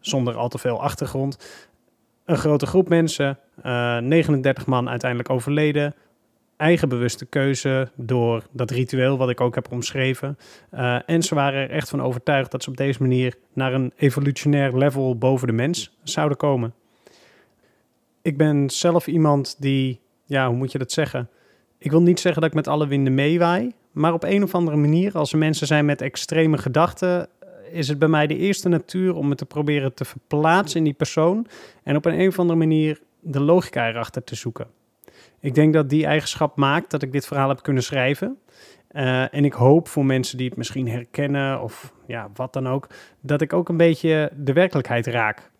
zonder al te veel achtergrond. Een grote groep mensen, uh, 39 man uiteindelijk overleden. Eigen bewuste keuze door dat ritueel wat ik ook heb omschreven. Uh, en ze waren er echt van overtuigd dat ze op deze manier naar een evolutionair level boven de mens zouden komen. Ik ben zelf iemand die, ja, hoe moet je dat zeggen? Ik wil niet zeggen dat ik met alle winden meewaai, maar op een of andere manier, als er mensen zijn met extreme gedachten, is het bij mij de eerste natuur om me te proberen te verplaatsen in die persoon en op een, een of andere manier de logica erachter te zoeken. Ik denk dat die eigenschap maakt dat ik dit verhaal heb kunnen schrijven. Uh, en ik hoop voor mensen die het misschien herkennen of ja, wat dan ook, dat ik ook een beetje de werkelijkheid raak.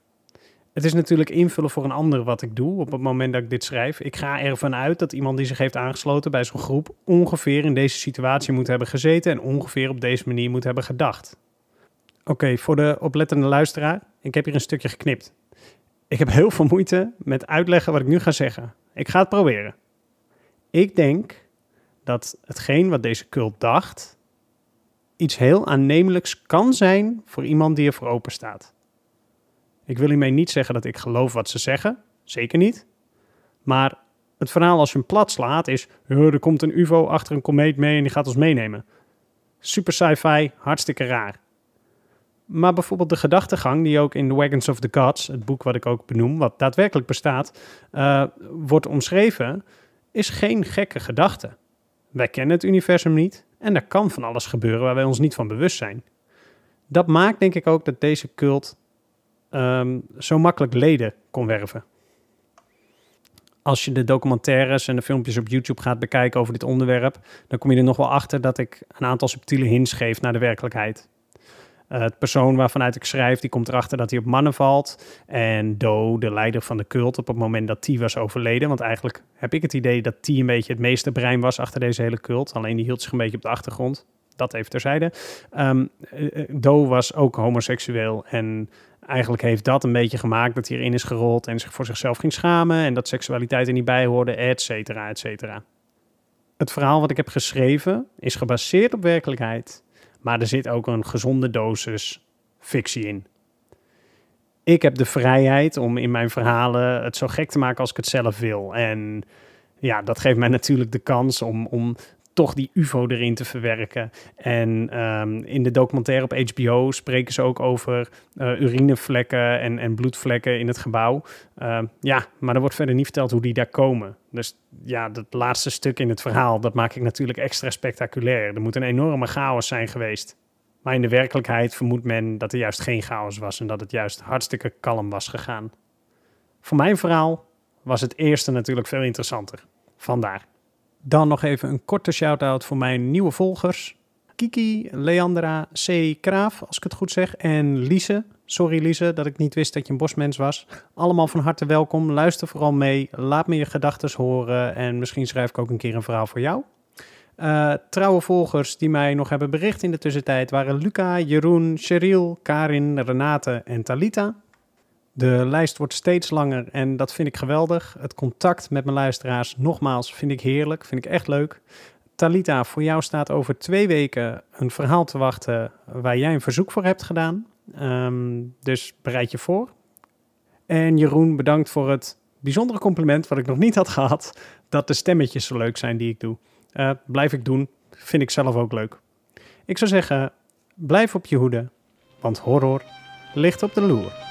Het is natuurlijk invullen voor een ander wat ik doe op het moment dat ik dit schrijf. Ik ga ervan uit dat iemand die zich heeft aangesloten bij zo'n groep ongeveer in deze situatie moet hebben gezeten en ongeveer op deze manier moet hebben gedacht. Oké, voor de oplettende luisteraar, ik heb hier een stukje geknipt. Ik heb heel veel moeite met uitleggen wat ik nu ga zeggen. Ik ga het proberen. Ik denk dat hetgeen wat deze cult dacht, iets heel aannemelijks kan zijn voor iemand die er voor open staat. Ik wil hiermee niet zeggen dat ik geloof wat ze zeggen, zeker niet. Maar het verhaal als je hem plat slaat is, er komt een ufo achter een komeet mee en die gaat ons meenemen. Super sci-fi, hartstikke raar. Maar bijvoorbeeld de gedachtegang, die ook in The Wagons of the Gods, het boek wat ik ook benoem, wat daadwerkelijk bestaat, uh, wordt omschreven, is geen gekke gedachte. Wij kennen het universum niet en er kan van alles gebeuren waar wij ons niet van bewust zijn. Dat maakt denk ik ook dat deze cult um, zo makkelijk leden kon werven. Als je de documentaires en de filmpjes op YouTube gaat bekijken over dit onderwerp, dan kom je er nog wel achter dat ik een aantal subtiele hints geef naar de werkelijkheid. Uh, het persoon waarvanuit ik schrijf, die komt erachter dat hij op mannen valt. En Do, de leider van de cult, op het moment dat T was overleden. Want eigenlijk heb ik het idee dat T een beetje het meeste brein was achter deze hele cult. Alleen die hield zich een beetje op de achtergrond. Dat even terzijde. Um, Do was ook homoseksueel. En eigenlijk heeft dat een beetje gemaakt dat hij erin is gerold en zich voor zichzelf ging schamen. En dat seksualiteit er niet bij hoorde, et cetera, et cetera. Het verhaal wat ik heb geschreven is gebaseerd op werkelijkheid maar er zit ook een gezonde dosis fictie in. Ik heb de vrijheid om in mijn verhalen het zo gek te maken als ik het zelf wil. En ja, dat geeft mij natuurlijk de kans om, om toch die UFO erin te verwerken. En ehm, in de documentaire op HBO spreken ze ook over uh, urinevlekken en, en bloedvlekken in het gebouw. Ehm, ja, maar er wordt verder niet verteld hoe die daar komen. Dus ja, dat laatste stuk in het verhaal, dat maak ik natuurlijk extra spectaculair. Er moet een enorme chaos zijn geweest. Maar in de werkelijkheid vermoedt men dat er juist geen chaos was en dat het juist hartstikke kalm was gegaan. Voor mijn verhaal was het eerste natuurlijk veel interessanter. Vandaar. Dan nog even een korte shout-out voor mijn nieuwe volgers. Kiki, Leandra, C. Kraaf, als ik het goed zeg, en Lise. Sorry Lise dat ik niet wist dat je een bosmens was. Allemaal van harte welkom. Luister vooral mee. Laat me je gedachten horen en misschien schrijf ik ook een keer een verhaal voor jou. Uh, trouwe volgers die mij nog hebben bericht in de tussentijd waren Luca, Jeroen, Cheryl, Karin, Renate en Talita. De lijst wordt steeds langer en dat vind ik geweldig. Het contact met mijn luisteraars, nogmaals, vind ik heerlijk, vind ik echt leuk. Talita, voor jou staat over twee weken een verhaal te wachten waar jij een verzoek voor hebt gedaan. Um, dus bereid je voor. En Jeroen, bedankt voor het bijzondere compliment wat ik nog niet had gehad. Dat de stemmetjes zo leuk zijn die ik doe. Uh, blijf ik doen, vind ik zelf ook leuk. Ik zou zeggen, blijf op je hoede, want horror ligt op de loer.